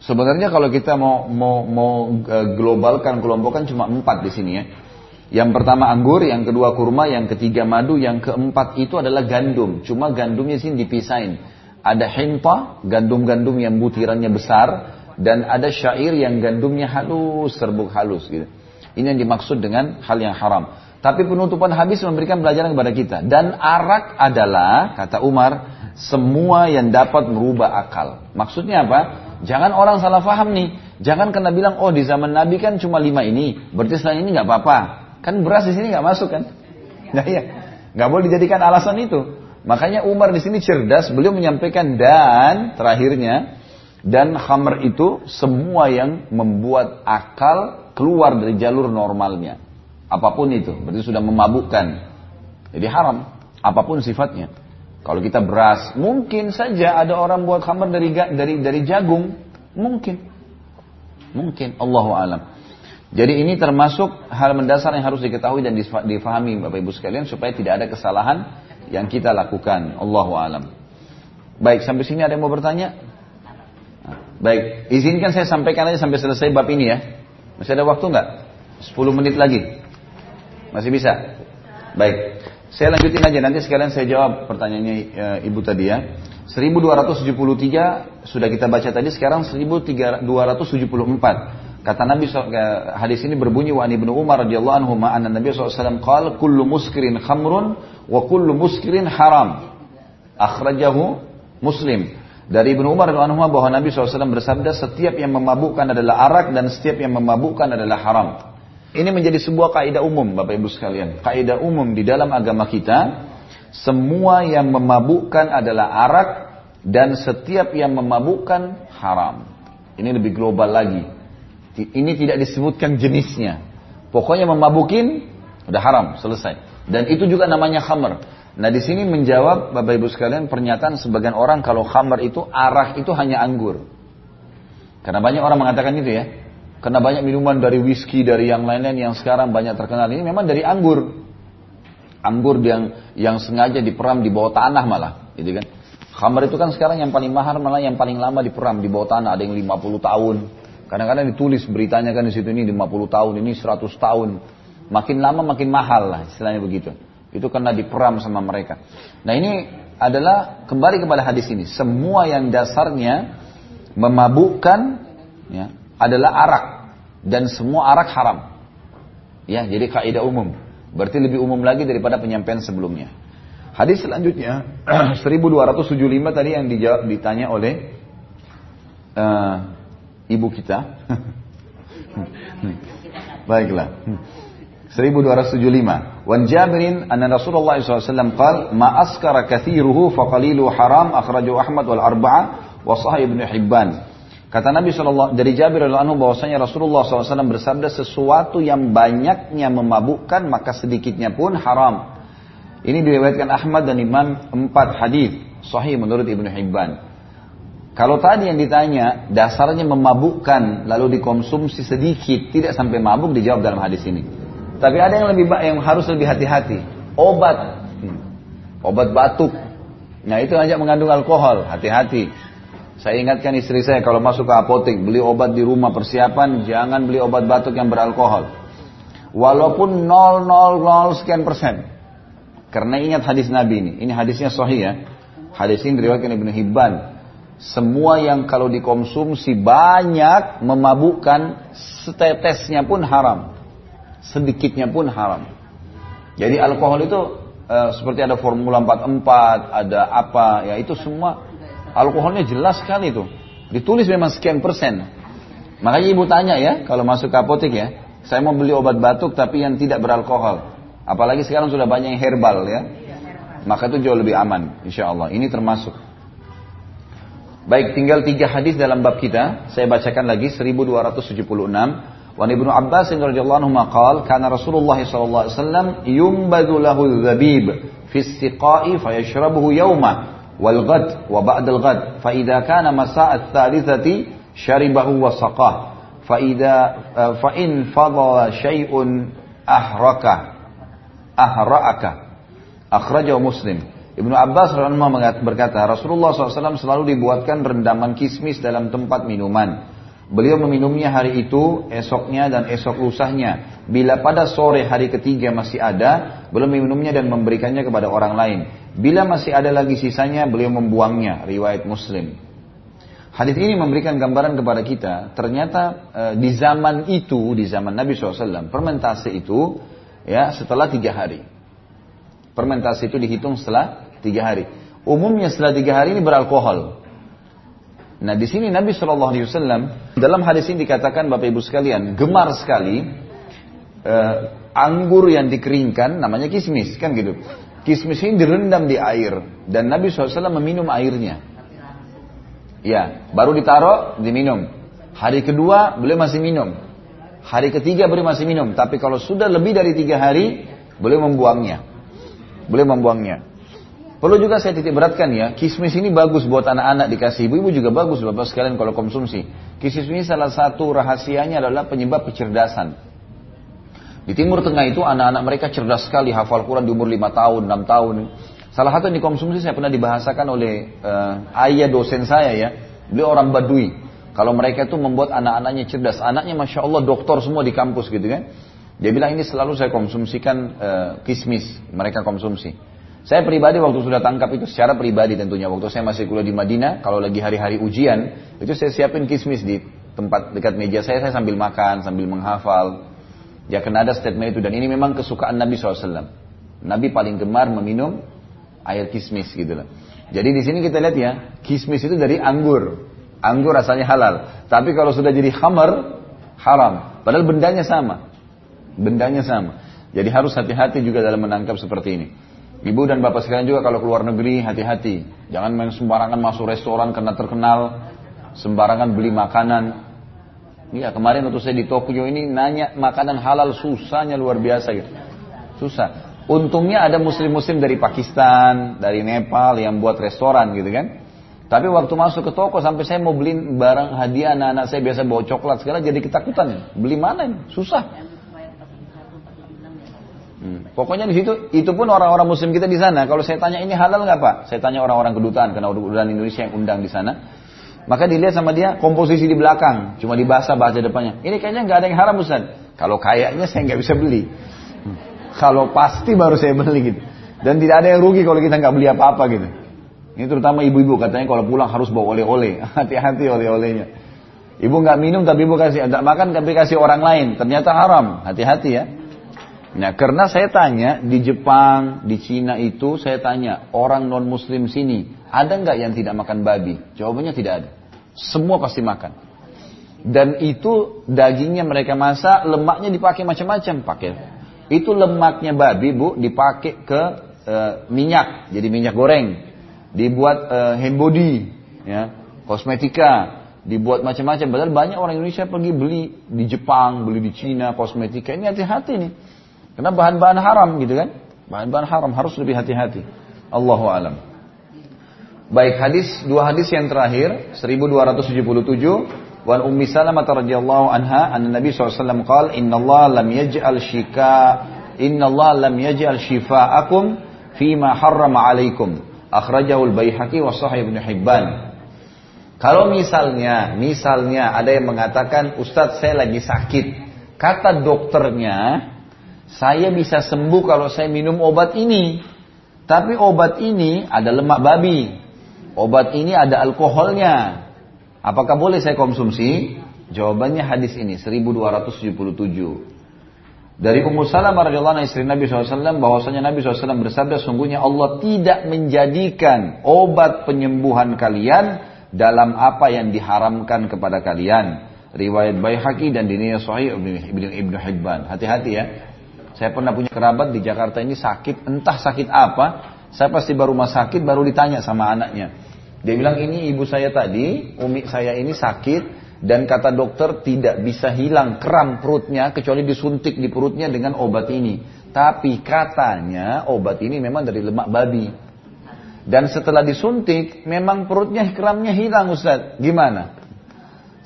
Sebenarnya kalau kita mau mau mau e, globalkan kelompokkan cuma empat di sini ya. Yang pertama anggur, yang kedua kurma, yang ketiga madu, yang keempat itu adalah gandum. Cuma gandumnya sini dipisahin. Ada hinta, gandum-gandum yang butirannya besar, dan ada syair yang gandumnya halus, serbuk halus gitu. Ini yang dimaksud dengan hal yang haram. Tapi penutupan habis memberikan pelajaran kepada kita. Dan arak adalah, kata Umar, semua yang dapat merubah akal. Maksudnya apa? Jangan orang salah faham nih. Jangan kena bilang, oh di zaman Nabi kan cuma lima ini. Berarti selain ini nggak apa-apa. Kan beras di sini nggak masuk kan? Nah iya, nggak boleh dijadikan alasan itu. Makanya Umar di sini cerdas, beliau menyampaikan dan terakhirnya dan khamr itu semua yang membuat akal keluar dari jalur normalnya. Apa pun itu, berarti sudah memabukkan. Jadi haram, apa pun sifatnya. Kalau kita beras, mungkin saja ada orang buat khamar dari dari dari jagung, mungkin. Mungkin, Allah alam. Jadi ini termasuk hal mendasar yang harus diketahui dan difahami Bapak Ibu sekalian supaya tidak ada kesalahan yang kita lakukan. Allah alam. Baik, sampai sini ada yang mau bertanya? Baik, izinkan saya sampaikan aja sampai selesai bab ini ya. Masih ada waktu nggak? 10 menit lagi. Masih bisa? Baik. Saya lanjutin aja nanti sekalian saya jawab pertanyaannya e, Ibu tadi ya. 1273 sudah kita baca tadi sekarang 1274. Kata Nabi hadis ini berbunyi wa Ibnu Umar radhiyallahu anhu ma anna Nabi SAW qala kullu muskirin khamrun wa kullu muskirin haram. Akhrajahu Muslim. Dari Ibnu Umar radhiyallahu anhu bahwa Nabi SAW bersabda setiap yang memabukkan adalah arak dan setiap yang memabukkan adalah haram. Ini menjadi sebuah kaidah umum Bapak Ibu sekalian. Kaidah umum di dalam agama kita, semua yang memabukkan adalah arak dan setiap yang memabukkan haram. Ini lebih global lagi. Ini tidak disebutkan jenisnya. Pokoknya memabukin udah haram, selesai. Dan itu juga namanya khamr. Nah di sini menjawab Bapak Ibu sekalian pernyataan sebagian orang kalau khamr itu arak itu hanya anggur. Karena banyak orang mengatakan itu ya. Karena banyak minuman dari whisky, dari yang lain-lain yang sekarang banyak terkenal ini memang dari anggur. Anggur yang yang sengaja diperam di bawah tanah malah, gitu kan. Khamar itu kan sekarang yang paling mahal malah yang paling lama diperam di bawah tanah, ada yang 50 tahun. Kadang-kadang ditulis beritanya kan di situ ini 50 tahun, ini 100 tahun. Makin lama makin mahal lah istilahnya begitu. Itu karena diperam sama mereka. Nah ini adalah kembali kepada hadis ini. Semua yang dasarnya memabukkan ya, adalah arak dan semua arak haram. Ya, jadi kaidah umum. Berarti lebih umum lagi daripada penyampaian sebelumnya. Hadis selanjutnya 1275 tadi yang dijawab ditanya oleh uh, ibu kita. Baiklah. 1275. Wan Jabirin anna Rasulullah SAW qal ma askara kathiruhu faqalilu haram akhrajahu Ahmad wal arba'a wa sahih Ibnu Hibban. Kata Nabi SAW dari Jabir radhiallahu anhu bahwasanya Rasulullah SAW bersabda sesuatu yang banyaknya memabukkan maka sedikitnya pun haram. Ini diriwayatkan Ahmad dan Imam empat hadis sahih menurut Ibnu Hibban. Kalau tadi yang ditanya dasarnya memabukkan lalu dikonsumsi sedikit tidak sampai mabuk dijawab dalam hadis ini. Tapi ada yang lebih yang harus lebih hati-hati. Obat, hmm. obat batuk. Nah itu aja mengandung alkohol, hati-hati. Saya ingatkan istri saya kalau masuk ke apotek beli obat di rumah persiapan jangan beli obat batuk yang beralkohol. Walaupun 000 sekian persen. Karena ingat hadis Nabi ini. Ini hadisnya sahih ya. Hadis ini diriwayatkan Ibnu Hibban. Semua yang kalau dikonsumsi banyak memabukkan setetesnya pun haram. Sedikitnya pun haram. Jadi alkohol itu uh, seperti ada formula 44, ada apa, ya itu semua Alkoholnya jelas sekali itu. Ditulis memang sekian persen. Makanya ibu tanya ya, kalau masuk ke apotek ya, saya mau beli obat batuk tapi yang tidak beralkohol. Apalagi sekarang sudah banyak yang herbal ya. Maka itu jauh lebih aman, insya Allah. Ini termasuk. Baik, tinggal tiga hadis dalam bab kita. Saya bacakan lagi 1276. Wa Ibnu Abbas radhiyallahu anhu maqal kana Rasulullah sallallahu alaihi wasallam yumbadu lahu dzabib fi istiqa'i fayashrabuhu yawma والغد وبعد الغد فإذا كان مساء الثالثة شربه وسقاه فإذا فإن فضل شيء أحرك أحرأك أخرجه مسلم Ibnu Abbas radhiyallahu berkata, Rasulullah SAW selalu dibuatkan rendaman kismis dalam tempat minuman. Beliau meminumnya hari itu, esoknya dan esok lusahnya. Bila pada sore hari ketiga masih ada, beliau meminumnya dan memberikannya kepada orang lain. Bila masih ada lagi sisanya, beliau membuangnya. Riwayat Muslim. Hadis ini memberikan gambaran kepada kita, ternyata e, di zaman itu, di zaman Nabi SAW, fermentasi itu ya setelah tiga hari. Fermentasi itu dihitung setelah tiga hari. Umumnya setelah tiga hari ini beralkohol. Nah di sini Nabi Shallallahu Alaihi Wasallam dalam hadis ini dikatakan Bapak Ibu sekalian gemar sekali uh, anggur yang dikeringkan namanya kismis kan gitu. Kismis ini direndam di air dan Nabi SAW meminum airnya. Ya, baru ditaruh diminum. Hari kedua beliau masih minum. Hari ketiga beliau masih minum. Tapi kalau sudah lebih dari tiga hari beliau membuangnya. Beliau membuangnya. Perlu juga saya titik beratkan ya, kismis ini bagus buat anak-anak dikasih ibu-ibu juga bagus bapak sekalian kalau konsumsi. Kismis ini salah satu rahasianya adalah penyebab kecerdasan. Di Timur Tengah itu anak-anak mereka cerdas sekali, hafal Quran di umur 5 tahun, 6 tahun. Salah satu yang dikonsumsi saya pernah dibahasakan oleh uh, ayah dosen saya ya, beliau orang Badui. Kalau mereka itu membuat anak-anaknya cerdas, anaknya masya Allah doktor semua di kampus gitu kan. Dia bilang ini selalu saya konsumsikan uh, kismis, mereka konsumsi. Saya pribadi waktu sudah tangkap itu secara pribadi tentunya. Waktu saya masih kuliah di Madinah, kalau lagi hari-hari ujian, itu saya siapin kismis di tempat dekat meja saya, saya sambil makan, sambil menghafal. Ya kena ada statement itu. Dan ini memang kesukaan Nabi SAW. Nabi paling gemar meminum air kismis gitu loh. Jadi di sini kita lihat ya, kismis itu dari anggur. Anggur rasanya halal. Tapi kalau sudah jadi khamar, haram. Padahal bendanya sama. Bendanya sama. Jadi harus hati-hati juga dalam menangkap seperti ini. Ibu dan bapak sekalian juga kalau keluar negeri hati-hati. Jangan main sembarangan masuk restoran karena terkenal. Sembarangan beli makanan. Iya kemarin waktu saya di Tokyo ini nanya makanan halal susahnya luar biasa gitu. Susah. Untungnya ada muslim-muslim dari Pakistan, dari Nepal yang buat restoran gitu kan. Tapi waktu masuk ke toko sampai saya mau beli barang hadiah anak-anak saya biasa bawa coklat segala jadi ketakutan. Beli mana ini? Susah. Hmm. Pokoknya di situ itu pun orang-orang muslim kita di sana. Kalau saya tanya ini halal nggak pak? Saya tanya orang-orang kedutaan karena kedutaan Indonesia yang undang di sana. Maka dilihat sama dia komposisi di belakang, cuma dibahasa bahasa depannya. Ini kayaknya nggak ada yang haram Ustaz. Kalau kayaknya saya nggak bisa beli. Hmm. Kalau pasti baru saya beli gitu. Dan tidak ada yang rugi kalau kita nggak beli apa-apa gitu. Ini terutama ibu-ibu katanya kalau pulang harus bawa oleh-oleh. Hati-hati oleh-olehnya. Ibu nggak minum tapi ibu kasih, tidak makan tapi kasih orang lain. Ternyata haram. Hati-hati ya. Nah, karena saya tanya di Jepang, di Cina itu saya tanya orang non Muslim sini ada nggak yang tidak makan babi? Jawabannya tidak ada. Semua pasti makan. Dan itu dagingnya mereka masak, lemaknya dipakai macam-macam pakai. Itu lemaknya babi bu dipakai ke e, minyak, jadi minyak goreng, dibuat e, hand body, ya, kosmetika, dibuat macam-macam. Padahal banyak orang Indonesia pergi beli di Jepang, beli di Cina kosmetika. Ini hati-hati nih. Karena bahan-bahan haram gitu kan. Bahan-bahan haram harus lebih hati-hati. Allahu alam. Baik hadis dua hadis yang terakhir 1277 Wan Ummi Salamah radhiyallahu anha anna Nabi SAW qala inna Allah lam yaj'al shika inna Allah lam yaj'al shifa'akum fima harrama alaikum akhrajahu al-Baihaqi wa Sahih Ibnu Hibban kalau misalnya misalnya ada yang mengatakan Ustadz saya lagi sakit kata dokternya saya bisa sembuh kalau saya minum obat ini. Tapi obat ini ada lemak babi. Obat ini ada alkoholnya. Apakah boleh saya konsumsi? Jawabannya hadis ini 1277. Dari Ummu Salamah radhiyallahu anha istri Nabi SAW bahwasanya Nabi SAW bersabda sungguhnya Allah tidak menjadikan obat penyembuhan kalian dalam apa yang diharamkan kepada kalian. Riwayat Baihaqi dan diniyah Sahih Ibnu Ibnu Hibban. Hati-hati ya. Saya pernah punya kerabat di Jakarta ini sakit, entah sakit apa. Saya pasti baru rumah sakit, baru ditanya sama anaknya. Dia bilang ini ibu saya tadi, umi saya ini sakit, dan kata dokter tidak bisa hilang kram perutnya kecuali disuntik di perutnya dengan obat ini. Tapi katanya obat ini memang dari lemak babi. Dan setelah disuntik, memang perutnya kramnya hilang Ustaz. Gimana?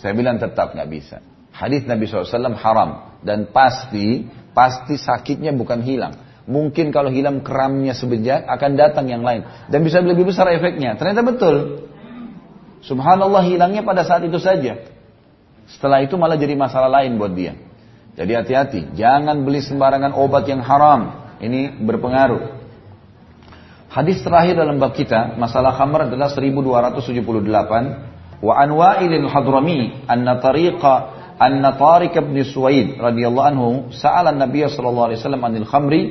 Saya bilang tetap nggak bisa. Hadis Nabi SAW haram dan pasti pasti sakitnya bukan hilang. Mungkin kalau hilang keramnya sebejak akan datang yang lain dan bisa lebih besar efeknya. Ternyata betul. Subhanallah hilangnya pada saat itu saja. Setelah itu malah jadi masalah lain buat dia. Jadi hati-hati, jangan beli sembarangan obat yang haram. Ini berpengaruh. Hadis terakhir dalam bab kita, masalah khamr adalah 1278. Wa an Wa'il al-Hadrami anna tariqa anna Tariq bin Suwaid radhiyallahu anhu sa'ala an-nabiy sallallahu alaihi wasallam anil khamri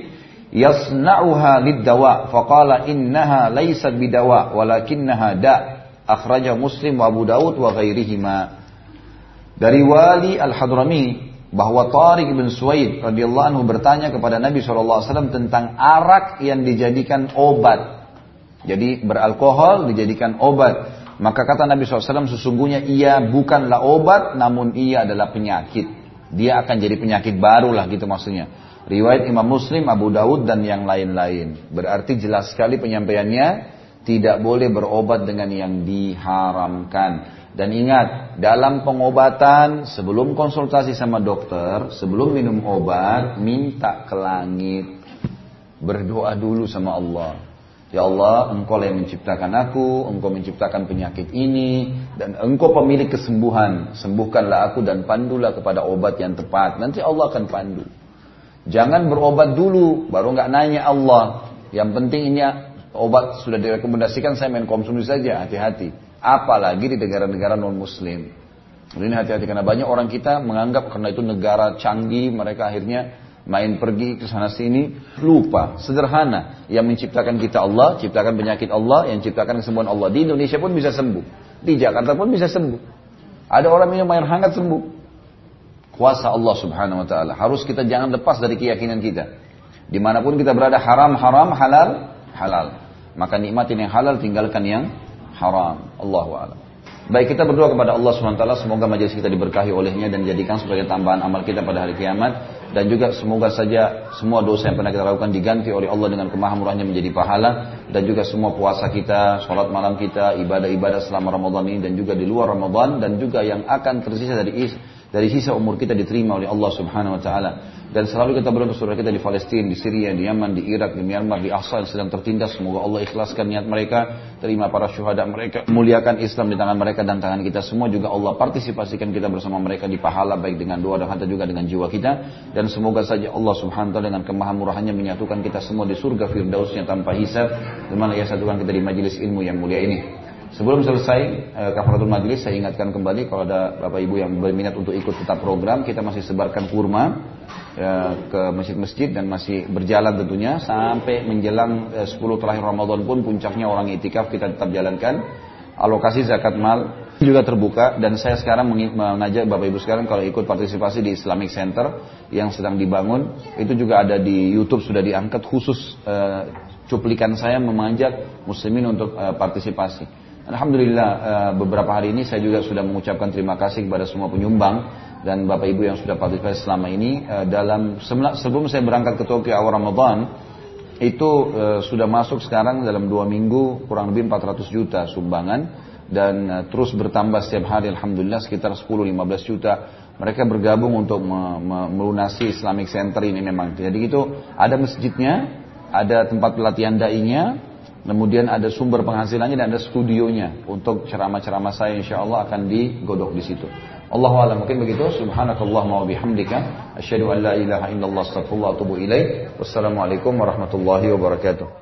yasna'uha lid-dawa faqala innaha laysat bidawa walakinnaha da' akhraja Muslim wa Abu Daud wa ghairihima dari Wali Al-Hadrami bahwa Tariq bin Suwaid radhiyallahu anhu bertanya kepada Nabi SAW tentang arak yang dijadikan obat. Jadi beralkohol dijadikan obat. Maka kata Nabi SAW sesungguhnya ia bukanlah obat namun ia adalah penyakit. Dia akan jadi penyakit baru lah gitu maksudnya. Riwayat Imam Muslim, Abu Daud dan yang lain-lain. Berarti jelas sekali penyampaiannya tidak boleh berobat dengan yang diharamkan. Dan ingat, dalam pengobatan sebelum konsultasi sama dokter, sebelum minum obat, minta ke langit. Berdoa dulu sama Allah. Ya Allah, engkau yang menciptakan aku, engkau menciptakan penyakit ini, dan engkau pemilik kesembuhan. Sembuhkanlah aku dan pandulah kepada obat yang tepat. Nanti Allah akan pandu. Jangan berobat dulu, baru nggak nanya Allah. Yang penting ini obat sudah direkomendasikan, saya main konsumsi saja, hati-hati apalagi di negara-negara non muslim. Ini hati-hati karena banyak orang kita menganggap karena itu negara canggih mereka akhirnya main pergi ke sana sini lupa sederhana. Yang menciptakan kita Allah ciptakan penyakit Allah yang ciptakan kesembuhan Allah. Di Indonesia pun bisa sembuh. Di Jakarta pun bisa sembuh. Ada orang minum air hangat sembuh. Kuasa Allah subhanahu wa ta'ala. Harus kita jangan lepas dari keyakinan kita. Di mana pun kita berada haram haram halal halal. Maka nikmatin yang halal tinggalkan yang haram. Allahu a'lam. Baik kita berdoa kepada Allah SWT semoga majelis kita diberkahi olehnya dan dijadikan sebagai tambahan amal kita pada hari kiamat. Dan juga semoga saja semua dosa yang pernah kita lakukan diganti oleh Allah dengan kemahamurahnya menjadi pahala. Dan juga semua puasa kita, sholat malam kita, ibadah-ibadah selama Ramadan ini dan juga di luar Ramadan. Dan juga yang akan tersisa dari dari sisa umur kita diterima oleh Allah Subhanahu wa taala. Dan selalu kita berdoa saudara kita di Palestina, di Syria, di Yaman, di Irak, di Myanmar, di Aqsa yang sedang tertindas. Semoga Allah ikhlaskan niat mereka, terima para syuhada mereka, muliakan Islam di tangan mereka dan tangan kita semua juga Allah partisipasikan kita bersama mereka di pahala baik dengan doa dan harta juga dengan jiwa kita. Dan semoga saja Allah Subhanahu wa taala dengan kemahamurahannya menyatukan kita semua di surga firdausnya tanpa hisab, di mana ia satukan kita di majelis ilmu yang mulia ini. Sebelum selesai eh, kafaratul majlis saya ingatkan kembali kalau ada Bapak Ibu yang berminat untuk ikut tetap program kita masih sebarkan kurma ya, ke masjid-masjid dan masih berjalan tentunya sampai menjelang eh, 10 terakhir Ramadan pun puncaknya orang itikaf kita tetap jalankan. Alokasi zakat mal juga terbuka dan saya sekarang mengajak Bapak Ibu sekarang kalau ikut partisipasi di Islamic Center yang sedang dibangun. Itu juga ada di YouTube sudah diangkat khusus eh, cuplikan saya memanjat muslimin untuk eh, partisipasi Alhamdulillah eh, beberapa hari ini saya juga sudah mengucapkan terima kasih kepada semua penyumbang dan Bapak Ibu yang sudah partisipasi selama ini. Eh, dalam sebelum saya berangkat ke Tokyo awal Ramadan itu eh, sudah masuk sekarang dalam dua minggu kurang lebih 400 juta sumbangan dan terus bertambah setiap hari Alhamdulillah sekitar 10-15 juta. Mereka bergabung untuk melunasi Islamic Center ini memang. Jadi gitu ada masjidnya ada tempat pelatihan dai-nya Kemudian ada sumber penghasilannya dan ada studionya untuk ceramah-ceramah saya insya Allah akan digodok di situ. Allahu a'lam mungkin begitu. Subhanakallahumma wa bihamdika asyhadu an la ilaha illallah astaghfirullah wa atubu ilaik. Wassalamualaikum warahmatullahi wabarakatuh.